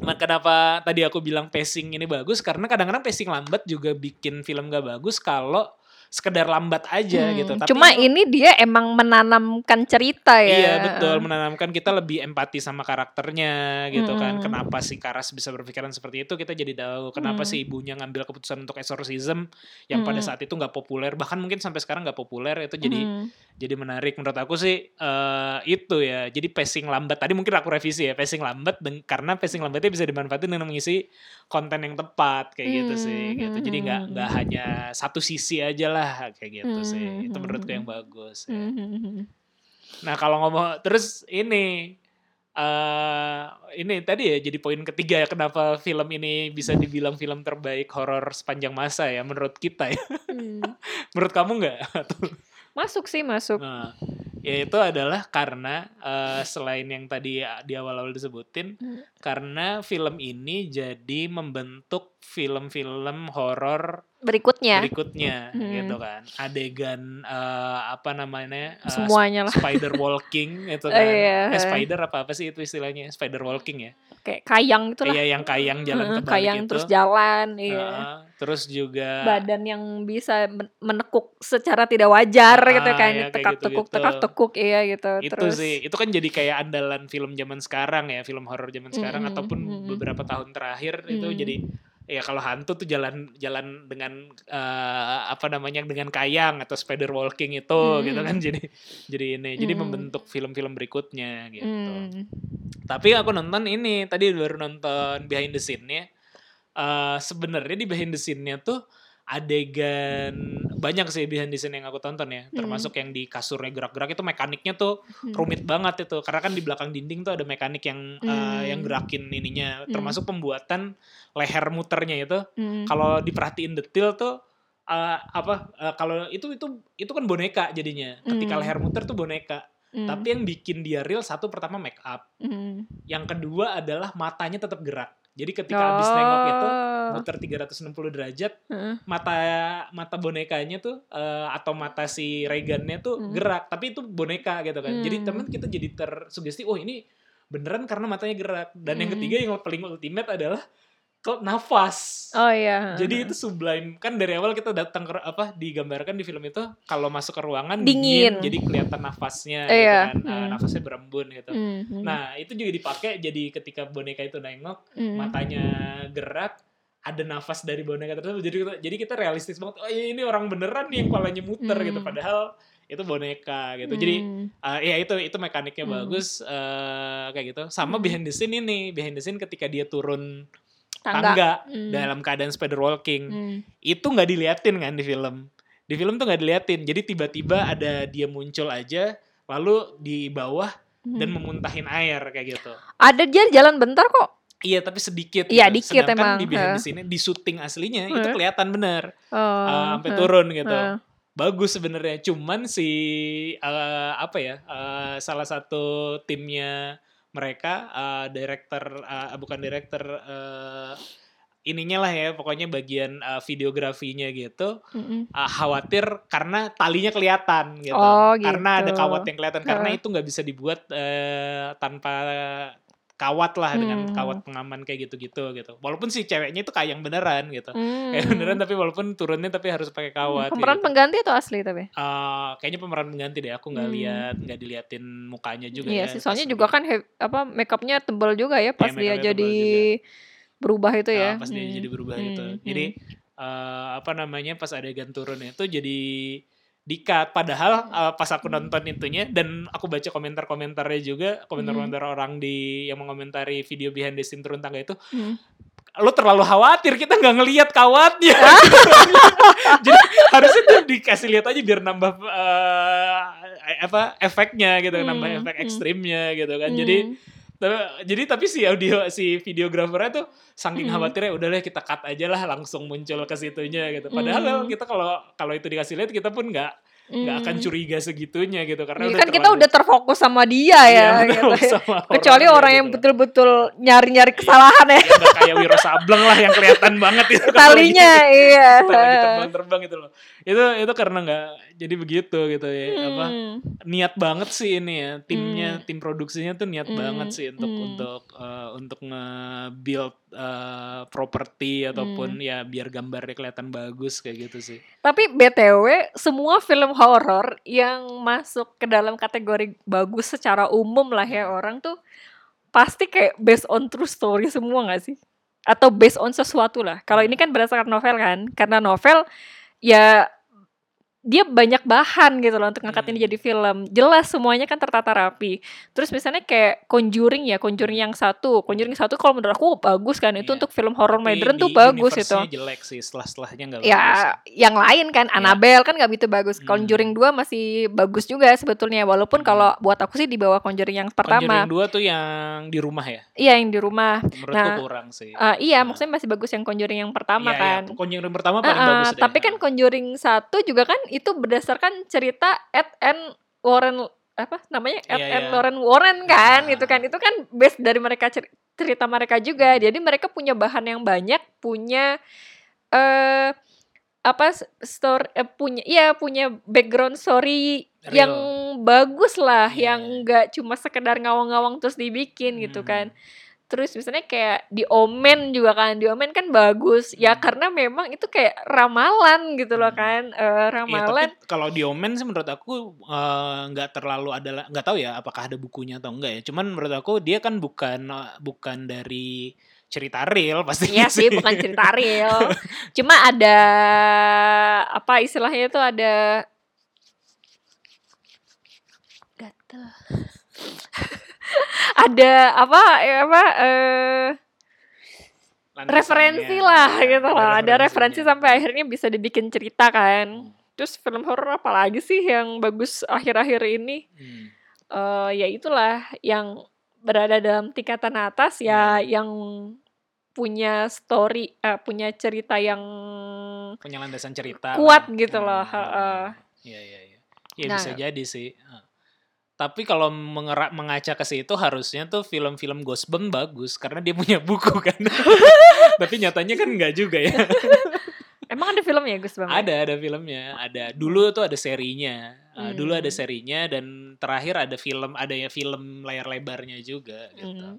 Kenapa tadi aku bilang pacing ini bagus? Karena kadang-kadang pacing lambat juga bikin film gak bagus kalau sekedar lambat aja Hmm, gitu. Tapi Cuma ini dia emang menanamkan cerita ya. Iya betul menanamkan kita lebih empati sama karakternya gitu kan. Mm-mm. Kenapa si Karas bisa berpikiran seperti itu kita jadi tahu. Kenapa Mm. si ibunya ngambil keputusan untuk exorcism yang pada Mm-mm. saat itu nggak populer bahkan mungkin sampai sekarang nggak populer itu jadi Hmm. jadi menarik menurut aku sih eh, itu ya. Jadi pacing lambat tadi mungkin aku revisi ya pacing lambat dan karena pacing lambatnya bisa dimanfaatin dengan mengisi konten yang tepat kayak gitu sih gitu. Jadi nggak Hmm. nggak hanya satu sisi aja lah kayak gitu sih. Hmm, Itu hmm, menurutku yang hmm. bagus ya. Hmm, hmm, hmm. Nah, kalau ngomong terus ini eh ini tadi ya jadi poin ketiga ya kenapa film ini bisa dibilang film terbaik horor sepanjang masa ya menurut kita ya. Hmm. [laughs] menurut kamu nggak? Masuk sih, masuk. Nah, yaitu adalah karena eh, selain yang tadi ya di awal-awal disebutin, Hmm. karena film ini jadi membentuk film-film horor Berikutnya, berikutnya Hmm. gitu kan. Adegan eh, apa namanya? eh, semuanya lah. spider [laughs] walking itu Oh, kan. iya. Eh, spider apa apa sih itu istilahnya? Spider walking ya. Kayak kayang itu lah. Iya yang kayang jalan Heeh, kebalik kayang itu. terus jalan, iya. Heeh, terus juga Badan yang bisa men- menekuk secara tidak wajar Ah, gitu kan, kayak tekak-tekuk, gitu-gitu. tekak-tekuk, iya gitu. itu Terus sih itu kan jadi kayak andalan film zaman sekarang ya film horor zaman sekarang Mm-mm, ataupun mm-mm. beberapa tahun terakhir itu Mm. jadi ya kalau hantu tuh jalan jalan dengan eh, apa namanya dengan kayang atau spider walking itu Mm. gitu kan jadi jadi ini jadi Mm. membentuk film-film berikutnya gitu hmm, tapi aku nonton ini tadi baru nonton behind the scene-nya Eh, sebenarnya di behind the scene-nya tuh adegan banyak sih behind the scene yang aku tonton ya Hmm. termasuk yang di kasurnya gerak-gerak itu mekaniknya tuh hmm. rumit banget itu karena kan di belakang dinding tuh ada mekanik yang eh, Hmm. yang gerakin ininya Hmm. termasuk pembuatan leher muternya itu Hmm. kalau diperhatiin detail tuh eh, apa eh, kalau itu itu itu kan boneka jadinya ketika Hmm. leher muter tuh boneka Hmm. tapi yang bikin dia real satu pertama make up Hmm. yang kedua adalah matanya tetap gerak jadi ketika habis nengok itu Oh. muter 360 derajat Heeh. mata mata bonekanya tuh eh, atau mata si Regannya tuh Hmm. gerak tapi itu boneka gitu kan jadi Hmm. temen kita jadi tersugesti oh ini beneran karena matanya gerak dan yang Hmm. ketiga yang paling ultimate adalah kok nafas Oh iya. jadi itu sublime kan dari awal kita datang ke apa digambarkan di film itu kalau masuk ke ruangan Dingin. jadi kelihatan nafasnya Iya, gitu kan Eh, hmm. nafasnya berembun gitu Hmm, hmm, nah itu juga dipakai jadi ketika boneka itu nengok hmm. matanya gerak ada nafas dari boneka tersebut jadi kita, jadi kita realistis banget oh iya, ini orang beneran nih yang kepalanya muter Hmm. gitu padahal itu boneka gitu jadi Hmm. uh, ya itu itu mekaniknya Hmm. bagus eh, kayak gitu sama Hmm. behind the scene ini behind the scene ketika dia turun tangga, tangga Hmm. dalam keadaan spider walking Hmm. itu nggak diliatin kan di film di film tuh nggak diliatin jadi tiba-tiba ada dia muncul aja lalu di bawah dan Hmm. memuntahin air kayak gitu Ada dia jalan bentar kok. Iya tapi sedikit. Iya, gitu. dikit Sedangkan emang, di behind the scene di syuting aslinya itu Heeh. kelihatan bener Oh, eh, sampai heeh, turun gitu. heeh. Bagus sebenarnya. Cuman si eh, apa ya eh, salah satu timnya mereka eh, director eh, bukan director eh, ininya lah ya pokoknya bagian eh, videografinya gitu Mm-mm. eh, khawatir karena talinya kelihatan gitu. Oh, Karena ada gitu. kawat yang kelihatan karena itu nggak bisa dibuat eh, tanpa kawat lah dengan Hmm. kawat pengaman kayak gitu-gitu gitu. Walaupun si ceweknya itu kayak yang beneran gitu. Hmm. Kayak beneran tapi walaupun turunnya tapi harus pakai kawat. Pemeran gitu. pengganti atau asli tapi? Eh, kayaknya pemeran pengganti deh. Aku nggak Hmm. lihat, nggak diliatin mukanya juga Iya ya. pas juga kan he- apa makeupnya tebal juga ya pas dia makeupnya tebal jadi berubah itu ya. pas dia Hmm. jadi berubah Hmm, gitu. hmm. Jadi eh, apa namanya pas adegan turun itu jadi di-cut. Padahal eh, pas aku nonton itunya dan aku baca komentar-komentarnya juga, komentar-komentar orang di yang mengomentari video behind the scene turun tangga itu, Hmm. lo terlalu khawatir kita nggak ngelihat kawatnya. [laughs] Jadi harusnya tuh dikasih lihat aja biar nambah eh, apa efeknya gitu, nambah Hmm, efek hmm. ekstrimnya gitu kan. Jadi Hmm. tapi- jadi tapi si audio si videografernya tuh saking khawatirnya udahlah kita cut aja lah langsung muncul ke situnya gitu. Padahal Hmm. kita kalau kalau itu dikasih lihat kita pun nggak nggak akan Hmm. curiga segitunya gitu karena Iya udah kan kita udah terfokus sama dia Iya, ya betul, gitu. sama Kecuali orang yang gitu. betul-betul nyari-nyari kesalahan ya. Ya, nggak kayak Wiro Sableng lah yang kelihatan banget itu Talinya lagi- iya. terbang-terbang gitu loh. Itu itu karena nggak jadi begitu gitu ya apa Hmm. niat banget sih ini ya timnya Hmm. tim produksinya tuh niat Hmm, banget sih untuk hmm. untuk eh, untuk nge-build eh, properti ataupun Hmm. ya biar gambarnya kelihatan bagus kayak gitu sih. Tapi BTW semua film horor yang masuk ke dalam kategori bagus secara umum lah ya orang tuh pasti kayak based on true story semua gak sih? Atau based on sesuatu lah. Kalau ini kan berdasarkan novel kan, karena novel ya dia banyak bahan gitu loh untuk ngangkat ini Hmm. jadi film. Jelas semuanya kan tertata rapi. Terus misalnya kayak Conjuring ya, Conjuring yang satu. Conjuring satu kalau menurut aku bagus kan. Itu Iya. untuk film horror modern tuh bagus itu. jelek sih, setelah-setelahnya nggak bagus. Ya, yang lain kan Iya. Annabelle kan nggak begitu bagus. Hmm. Conjuring 2 masih bagus juga sebetulnya. Walaupun Hmm. kalau buat aku sih di bawah Conjuring yang pertama. Conjuring 2 tuh yang di rumah ya? Iya, yang di rumah. Menurutku Nah, kurang sih. Eh, iya, Nah. maksudnya masih bagus yang Conjuring yang pertama Iya, kan. iya. Conjuring pertama paling Heeh, bagus deh. tapi kan Conjuring satu juga kan itu berdasarkan cerita Ed and Warren apa namanya Ed Iya, and iya. Lauren Warren kan Ah. itu kan itu kan base dari mereka cer- cerita mereka juga Hmm. jadi mereka punya bahan yang banyak punya eh apa s- story eh, punya iya punya background story Real. yang bagus lah Iya, yang iya. enggak cuma sekedar ngawang-ngawang terus dibikin gitu Hmm. kan terus misalnya kayak di Omen juga kan di Omen kan bagus ya Hmm. karena memang itu kayak ramalan gitu loh Hmm. kan Iya, ramalan tapi kalau di Omen sih menurut aku eh, nggak terlalu ada nggak tahu ya apakah ada bukunya atau enggak ya. Cuman menurut aku dia kan bukan eh, bukan dari cerita real pasti Iya [laughs] sih bukan cerita real [laughs] cuma ada apa istilahnya itu ada gatel [laughs] [laughs] ada apa ya apa eh referensi lah Iya, gitu loh ada referensi sampai akhirnya bisa dibikin cerita kan Hmm. terus film horor apa lagi sih yang bagus akhir-akhir ini Hmm. eh ya itulah yang berada dalam tingkatan atas ya Iya. yang punya story eh, punya cerita yang punya landasan cerita kuat lah. gitu loh Hmm. heeh. Iya iya iya. Ya Nah. bisa jadi sih. Heeh. Tapi kalau mengerak mengaca ke situ harusnya tuh film-film Ghostbump bagus karena dia punya buku [laughs] kan. Tapi nyatanya kan enggak juga ya. [laughs] emang ada filmnya Gus Bang ada ada filmnya, ada dulu tuh ada serinya. Uh, Dulu ada Hmm. serinya dan terakhir ada film ada ya film layar lebarnya juga gitu. Hmm.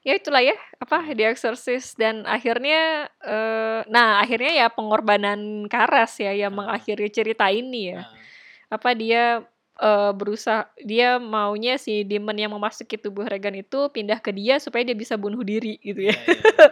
ya itulah ya apa The Exorcist dan akhirnya eh, nah akhirnya ya pengorbanan Karas ya yang Ah. mengakhiri cerita ini ya Nah, apa dia eh, berusaha dia maunya si demon yang memasuki tubuh Regan itu pindah ke dia supaya dia bisa bunuh diri gitu ya iya, iya, iya.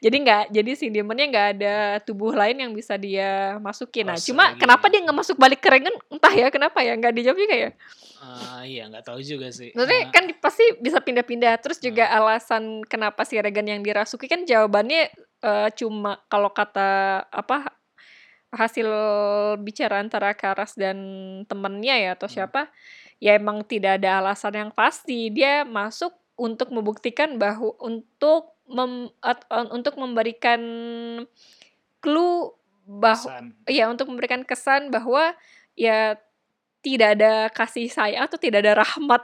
[laughs] jadi nggak jadi si demonnya nggak ada tubuh lain yang bisa dia masukin nah Cross cuma lagi. kenapa dia nggak masuk balik ke Regan entah ya kenapa ya nggak dijawab juga ya Uh, iya nggak tahu juga sih. Maksudnya Uh, kan di- pasti bisa pindah-pindah. Terus juga alasan kenapa si Regan yang dirasuki kan jawabannya eh, cuma kalau kata apa hasil bicara antara Karas dan temennya ya atau Hmm. siapa ya emang tidak ada alasan yang pasti dia masuk untuk membuktikan bahwa untuk mem, untuk memberikan clue bahwa ya untuk memberikan kesan bahwa ya tidak ada kasih sayang atau tidak ada rahmat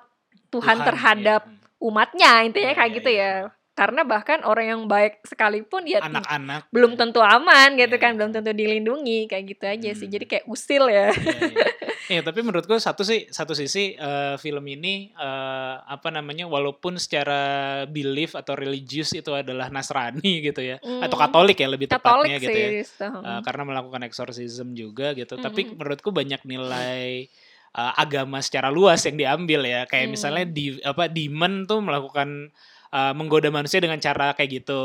Tuhan, Tuhan, terhadap iya. umatnya intinya Iya, kayak iya, gitu iya. ya karena bahkan orang yang baik sekalipun ya anak-anak belum tentu aman gitu Iya, kan iya. belum tentu dilindungi kayak gitu aja sih Hmm. jadi kayak usil ya Iya, iya. [laughs] Iya, tapi menurutku satu sih satu sisi eh, film ini eh, apa namanya walaupun secara belief atau religius itu adalah Nasrani gitu ya atau Hmm. Katolik ya lebih Katolik tepatnya gitu ya. sih gitu. Eh, karena melakukan eksorsisme juga gitu. Tapi Mm-mm. menurutku banyak nilai eh, agama secara luas yang diambil ya. Kayak Hmm. misalnya di apa demon tuh melakukan eh, menggoda manusia dengan cara kayak gitu.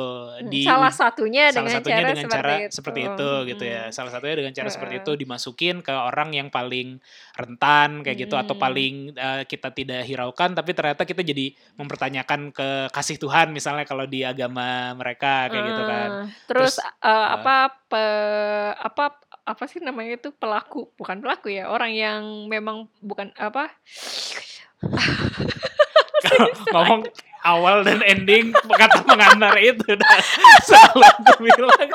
Di salah satunya salah dengan satunya cara dengan seperti cara itu. seperti itu gitu ya. Mm. Salah satunya dengan cara seperti Heeh. itu dimasukin ke orang yang paling rentan kayak gitu atau Mm. paling eh, kita tidak hiraukan tapi ternyata kita jadi mempertanyakan ke kasih Tuhan misalnya kalau di agama mereka kayak gitu kan. Eh, terus, Terus, eh, apa pe, apa apa sih namanya itu pelaku bukan pelaku ya orang yang memang bukan apa [laughs] ngomong awal dan ending kata pengantar itu dah selalu aku bilang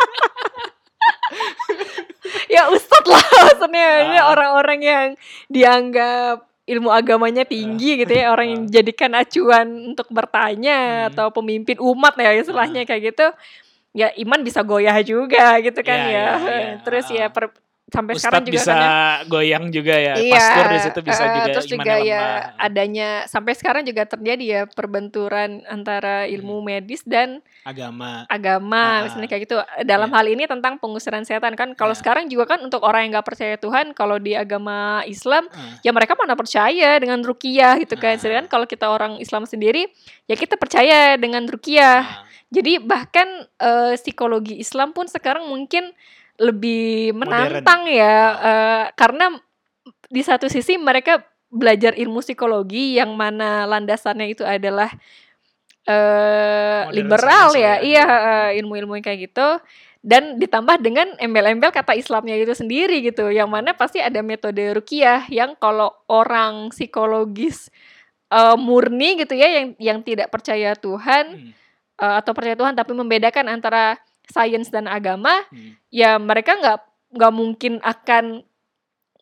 ya ustadz lah maksudnya ini Ah. orang-orang yang dianggap ilmu agamanya tinggi gitu ya orang yang dijadikan acuan untuk bertanya Hmm. atau pemimpin umat ya istilahnya kayak gitu ya iman bisa goyah juga gitu kan Iya, ya iya, iya. terus ya Ah. per- sampai sekarang Ustadz juga bisa kan ya goyang juga ya Iya, pastor di situ bisa eh, juga terus juga ya lemah. adanya sampai sekarang juga terjadi ya perbenturan antara ilmu Hmm. medis dan agama agama Ah, misalnya kayak gitu dalam iya. hal ini tentang pengusiran setan kan kalau Iya. sekarang juga kan untuk orang yang nggak percaya Tuhan kalau di agama Islam Eh, ya mereka mana percaya dengan rukiah gitu kan Ah. sedangkan kalau kita orang Islam sendiri ya kita percaya dengan rukiah ah. jadi bahkan eh, psikologi Islam pun sekarang mungkin lebih Modern. menantang ya, Ah. eee, karena di satu sisi mereka belajar ilmu psikologi yang mana landasannya itu adalah, Modern liberal ya ya, iya, iya. heeh, ilmu-ilmu kayak gitu, dan ditambah dengan embel-embel kata Islamnya itu sendiri gitu, yang mana pasti ada metode ruqyah yang kalau orang psikologis, eee, murni gitu ya, yang yang tidak percaya Tuhan, Hmm. eee, atau percaya Tuhan tapi membedakan antara sains dan agama, Hmm. ya mereka nggak nggak mungkin akan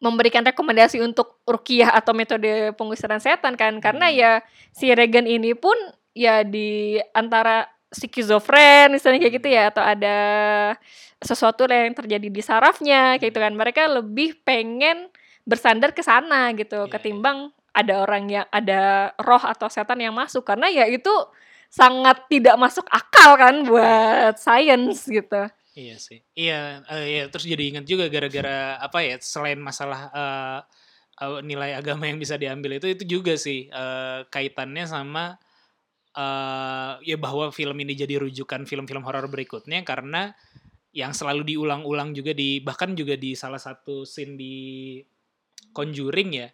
memberikan rekomendasi untuk ruqyah atau metode pengusiran setan kan, karena Hmm. ya si Regan ini pun ya di antara skizofren misalnya kayak gitu ya, atau ada sesuatu yang terjadi di sarafnya kayak gitu kan. Mereka lebih pengen bersandar ke sana gitu, Iya, iya. ketimbang ada orang yang ada roh atau setan yang masuk, karena ya itu sangat tidak masuk akal kan buat sains gitu. Iya sih. Iya, eee, iya terus jadi ingat juga gara-gara apa ya, selain masalah, eee eee, nilai agama yang bisa diambil itu, itu juga sih, eee, kaitannya sama, eee, ya bahwa film ini jadi rujukan film-film horor berikutnya karena yang selalu diulang-ulang juga di bahkan juga di salah satu scene di Conjuring ya,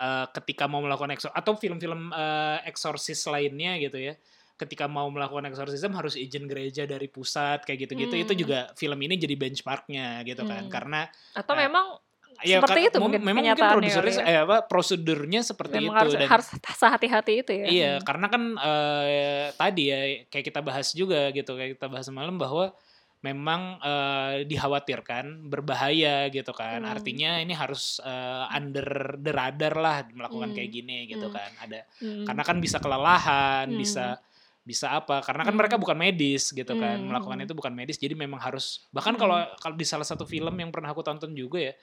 eee, ketika mau melakukan ekso atau film-film, eee, eksorsis lainnya gitu ya, ketika mau melakukan eksorsisme harus izin gereja dari pusat kayak gitu-gitu, itu Mmm. juga film ini jadi benchmark-nya gitu kan. Mmm. Karena Atau eee, memang ya seperti itu mungkin memang mungkin produsernya ya. eh, apa, prosedurnya seperti Memang itu harus dan harus sehati-hati itu ya, Iya, hmm. karena kan, eee, tadi ya kayak kita bahas juga gitu, kayak kita bahas semalam bahwa memang, eee, dikhawatirkan berbahaya gitu kan. Mmm. Artinya ini harus, eee, under the radar lah melakukan kayak Mmm, gini gitu mmm. kan. Ada Mhm. karena kan bisa kelelahan, Mmm. bisa bisa apa, karena kan mereka Mmm. bukan medis gitu kan, Mmm, melakukan itu bukan medis, jadi memang harus bahkan kalau Mhm. kalau di salah satu film yang pernah aku tonton juga ya,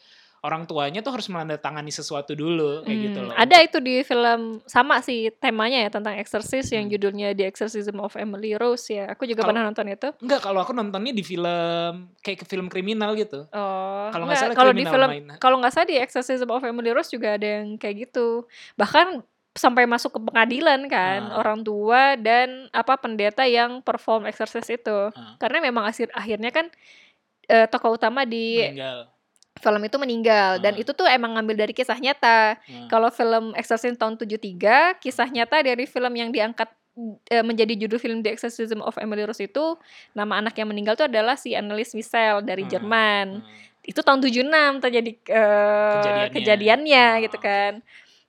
orang tuanya tuh harus menandatangani sesuatu dulu kayak gitu Mmm, loh ada itu di film sama sih temanya ya tentang eksorsis yang Hmm. judulnya The Exorcism of Emily Rose ya, aku juga Kalau pernah nonton itu. enggak, kalau aku nontonnya di film kayak ke film kriminal gitu. Oh, Kalau nggak enggak, salah kalau di film kalau nggak salah di Exorcism of Emily Rose juga ada yang kayak gitu. Bahkan sampai masuk ke pengadilan kan, Ah. orang tua dan apa, pendeta yang perform eksorsis itu. Ah. Karena memang akhir akhirnya kan, eee, tokoh utama di Meninggal. film itu meninggal dan Ah. itu tuh emang ngambil dari kisah nyata. Kalau film Exorcism tahun 73, kisah nyata dari film yang diangkat, eee, menjadi judul film The Exorcism of Emily Rose itu, nama anak yang meninggal tuh adalah si Anneliese Michel dari Jerman. Itu tahun 76 terjadi, eee, Kejadiannya. kejadiannya gitu kan.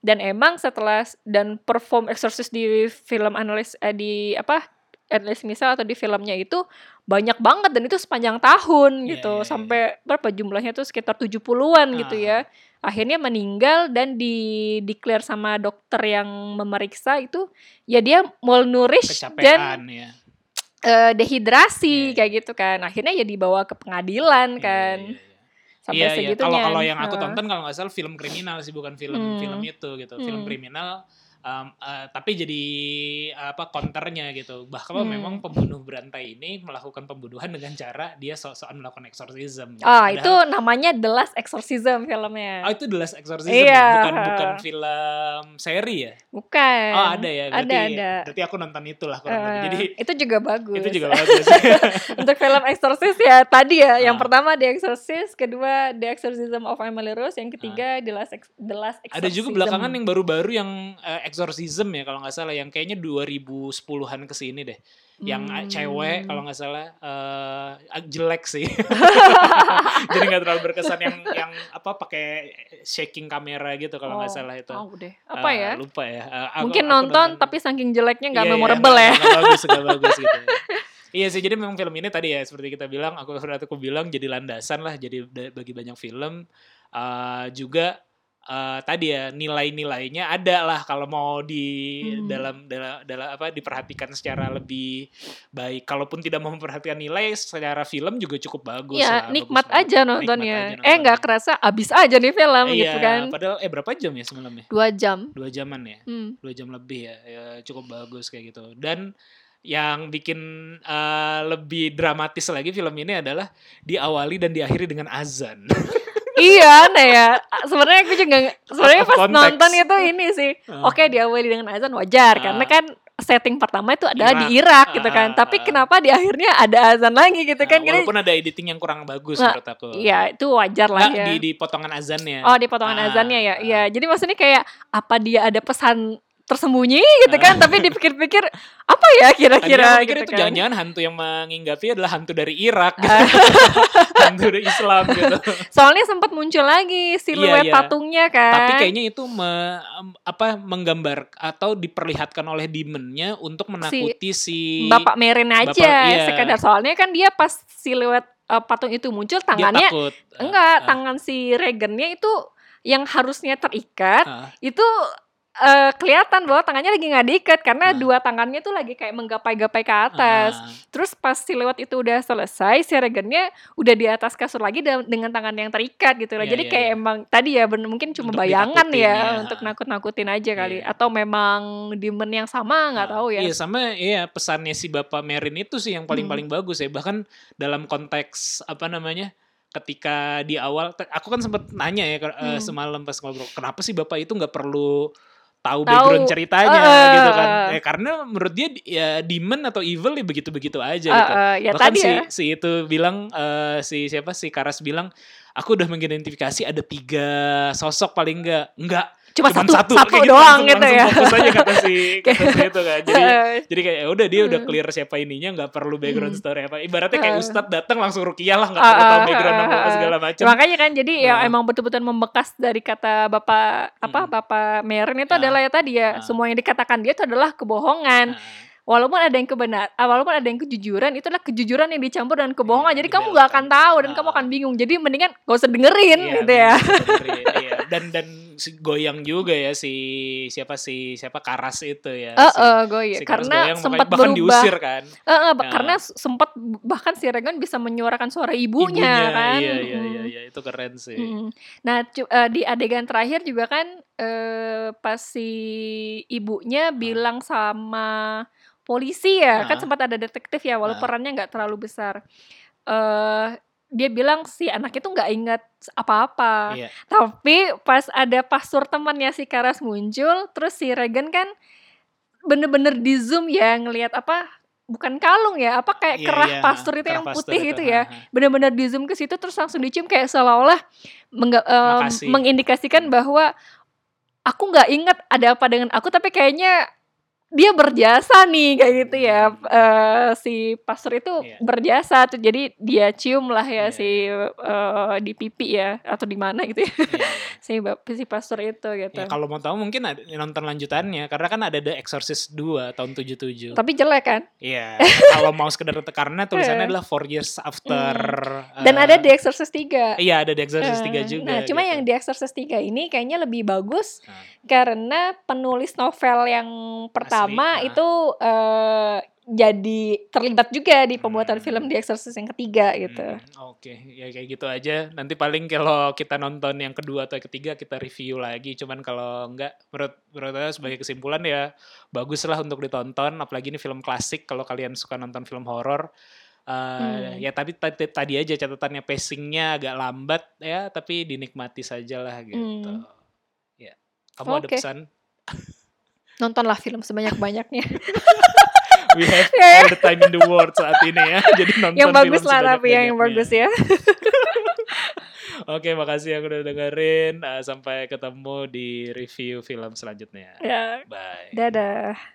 Dan emang setelah dan perform eksorsis di film Anneliese eee, di apa, Anneliese Michel atau di filmnya itu banyak banget dan itu sepanjang tahun Iya gitu, iya iya. sampai berapa jumlahnya tuh sekitar 70-an gitu Ah. ya. Akhirnya meninggal dan di-declare sama dokter yang memeriksa itu, ya dia malnourished dan, Kecapean ya. eee, Iya dehidrasi iya. kayak gitu kan. Akhirnya ya dibawa ke pengadilan Iya kan. iya iya. Sampai Iya iya, kalau segitunya. kalau yang aku tonton kalau nggak salah film kriminal sih, bukan film film Mmm. itu gitu, film Mmm. kriminal, mmm, eee, tapi jadi apa, counter-nya gitu. Bahkan memang Mmm. pembunuh berantai ini melakukan pembunuhan dengan cara dia sok-sokan melakukan eksorsisme gitu. Ah, itu Padahal namanya The Last Exorcism Oh, filmnya. itu The Last Exorcism Iya, ya? Bukan bukan heeh. film seri ya? Bukan. Oh, ada ya? Ada Berarti ada. berarti aku nonton itulah kurang lebih. Jadi itu juga itu [laughs] bagus. juga bagus. [laughs] Untuk film eksorsis ya tadi ya, yang Ah. pertama The Exorcist, kedua The Exorcism of Emily Rose, yang ketiga The Last Ex The Last Ada juga belakangan Exorcism. yang baru-baru yang, eee, exorcism ya kalau nggak salah, yang kayaknya 2010-an ke sini deh. Yang, eee, cewek kalau nggak salah, ag jelek sih. [laughs] Jadi nggak terlalu berkesan yang yang apa, pakai shaking kamera gitu kalau nggak Oh, salah itu. tahu deh. Apa Eee, ya? lupa ya, aku Mungkin aku nonton tapi saking jeleknya nggak Iya iya, memorable nggak ya. nggak bagus nggak [laughs] bagus gitu ya. Iya sih, jadi memang film ini tadi ya seperti kita bilang, aku seperti aku bilang jadi landasan lah, jadi bagi banyak film, eee, juga, eee, tadi ya nilai-nilainya ada lah kalau mau di Mmm. dalam dala dala apa, diperhatikan secara lebih baik. Kalaupun tidak mau memperhatikan nilai, secara film juga cukup bagus Iya, lah, bagus nikmat banget. aja Nikmat nontonnya. aja Eh, nggak kerasa habis aja nih film Iya, gitu kan. padahal eh berapa jam ya semalamnya? 2 jam. 2 jaman ya? Mmm. 2 jam lebih ya, ya cukup bagus kayak gitu. Dan yang bikin, eee, lebih dramatis lagi film ini adalah diawali dan diakhiri dengan azan. [laughs] iya nah ya sebenarnya aku juga sebenarnya pas context. nonton itu ini sih Ah. oke diawali dengan azan wajar karena Ah. kan setting pertama itu adalah di Irak. Gitu kan Ah, tapi kenapa di akhirnya ada azan lagi gitu kan Jadi, walaupun ada editing yang kurang bagus Nah, menurut aku. iya itu wajar lah Nggak, ya di, di potongan azannya. oh di potongan Ah, azannya ya iya jadi maksudnya kayak apa dia ada pesan tersembunyi gitu kan tapi dipikir-pikir apa ya kira-kira gitu itu kan jangan-jangan hantu yang menginggapi adalah hantu dari Irak gitu. [laughs] Hantu dari Islam gitu. soalnya sempat muncul lagi siluet Iya, iya. patungnya kan Tapi kayaknya itu me- apa menggambar atau diperlihatkan oleh demonnya untuk menakuti si, Bapak Merin aja Bapak- iya. sekedar soalnya kan dia pas siluet uh, patung itu muncul dia tangannya takut. enggak Ah, tangan si Regennya itu yang harusnya terikat ah. itu eh, kelihatan bahwa tangannya lagi nggak diikat karena dua tangannya tuh lagi kayak menggapai-gapai ke atas Ah. terus pas siluet itu udah selesai si Regennya udah di atas kasur lagi dengan tangan yang terikat gitu loh Iya, jadi iya, kayak iya. emang tadi ya mungkin cuma Untuk bayangan ya, ya. untuk nakut-nakutin aja kali Iya. atau memang demon yang sama nggak Nah, tahu ya Iya sama iya pesannya si Bapak Merin itu sih yang paling paling bagus ya. Bahkan dalam konteks apa namanya? Ketika di awal aku kan sempat nanya ya eh, Hmm. semalam pas ngobrol, kenapa sih Bapak itu nggak perlu tahu background ceritanya Eh, gitu kan. eh. Karena menurut dia ya demon atau evil ya begitu-begitu aja Eh, gitu. eh, ya Bahkan tadi si ya si itu bilang eh, si siapa si Karas bilang aku udah mengidentifikasi ada tiga sosok paling enggak enggak cuma, satu, satu, satu kayak doang langsung, gitu ya fokus aja kata si [laughs] kata si itu kan jadi [laughs] Eh, jadi kayak ya udah dia udah Hmm. clear siapa ininya nggak perlu background Hmm. story apa ibaratnya kayak Eh. ustadz datang langsung rukiah lah nggak Ah, perlu tahu ah, background ah, apa segala macam makanya kan jadi ya Ah. emang betul-betul membekas dari kata bapak apa Mm. bapak Merin itu Ah. adalah ya tadi ya Ah. semua yang dikatakan dia itu adalah kebohongan Nah, walaupun ada yang kebenar walaupun ada yang kejujuran itu adalah kejujuran yang dicampur dengan kebohongan Iya, jadi kamu nggak akan tahu dan kamu akan bingung jadi mendingan gak usah dengerin iya, gitu ya bener-bener, iya. dan dan si goyang juga ya si siapa si siapa Karas itu ya Eh, si- eh, goyang. si Karas karena goyang, sempat bahkan berubah diusir kan Eh, eh, Nah. karena sempat bahkan si Regan bisa menyuarakan suara ibunya, kan iya iya iya iya itu keren sih Mm. Nah, eh, di adegan terakhir juga kan eh, pas si ibunya bilang sama polisi ya, kan sempat ada detektif ya, walaupun perannya nggak terlalu besar. eh dia bilang si anak itu nggak ingat apa-apa. iya Tapi pas ada pastor temannya si Karas muncul, terus si Regan kan bener-bener di zoom ya ngelihat apa bukan kalung ya, apa kayak Iya, kerah iya, pastur itu kerah yang putih itu, itu ya benar-benar di zoom ke situ terus langsung dicium kayak seolah-olah mengga- em, Makasih. mengindikasikan bahwa aku nggak ingat ada apa dengan aku tapi kayaknya dia berjasa nih kayak gitu ya Eh, si pastor itu Iya. berjasa tuh jadi dia cium lah ya si eh, di pipi ya atau di mana gitu ya iya. [laughs] si si pastor itu gitu Ya, kalau mau tahu mungkin ada, nonton lanjutannya karena kan ada The Exorcist 2 tahun 77. tapi jelek kan Iya, kalau mau sekedar karena [laughs] tulisannya Eh. adalah Four Years After. dan eh, ada The Exorcist 3 Iya, ada The Exorcist 3 Eh, juga. Nah, cuma gitu. yang The Exorcist 3 ini kayaknya lebih bagus Nah. karena penulis novel yang pertama Asli, ah. itu eh, jadi terlibat juga di pembuatan Hmm. film The Exorcist yang ketiga gitu. Hmm, Oke, ya kayak gitu aja. Nanti paling kalau kita nonton yang kedua atau yang ketiga kita review lagi. Cuman kalau enggak, menurut menurut saya sebagai kesimpulan ya bagus lah untuk ditonton. Apalagi ini film klasik. Kalau kalian suka nonton film horor, eh, Hmm. ya tapi tadi, tadi aja catatannya pacingnya agak lambat ya, tapi dinikmati saja lah gitu. Hmm. Ya, kamu ada Oke. pesan? [laughs] Nontonlah film sebanyak-banyaknya. [laughs] We have [laughs] Ya, all the time in the world saat ini ya. [laughs] Jadi nonton yang bagus film lah tapi ya, yang sebanyak-banyaknya. bagus ya. Oke, makasih yang udah dengerin. Uh, sampai ketemu di review film selanjutnya. ya. Bye. Dadah.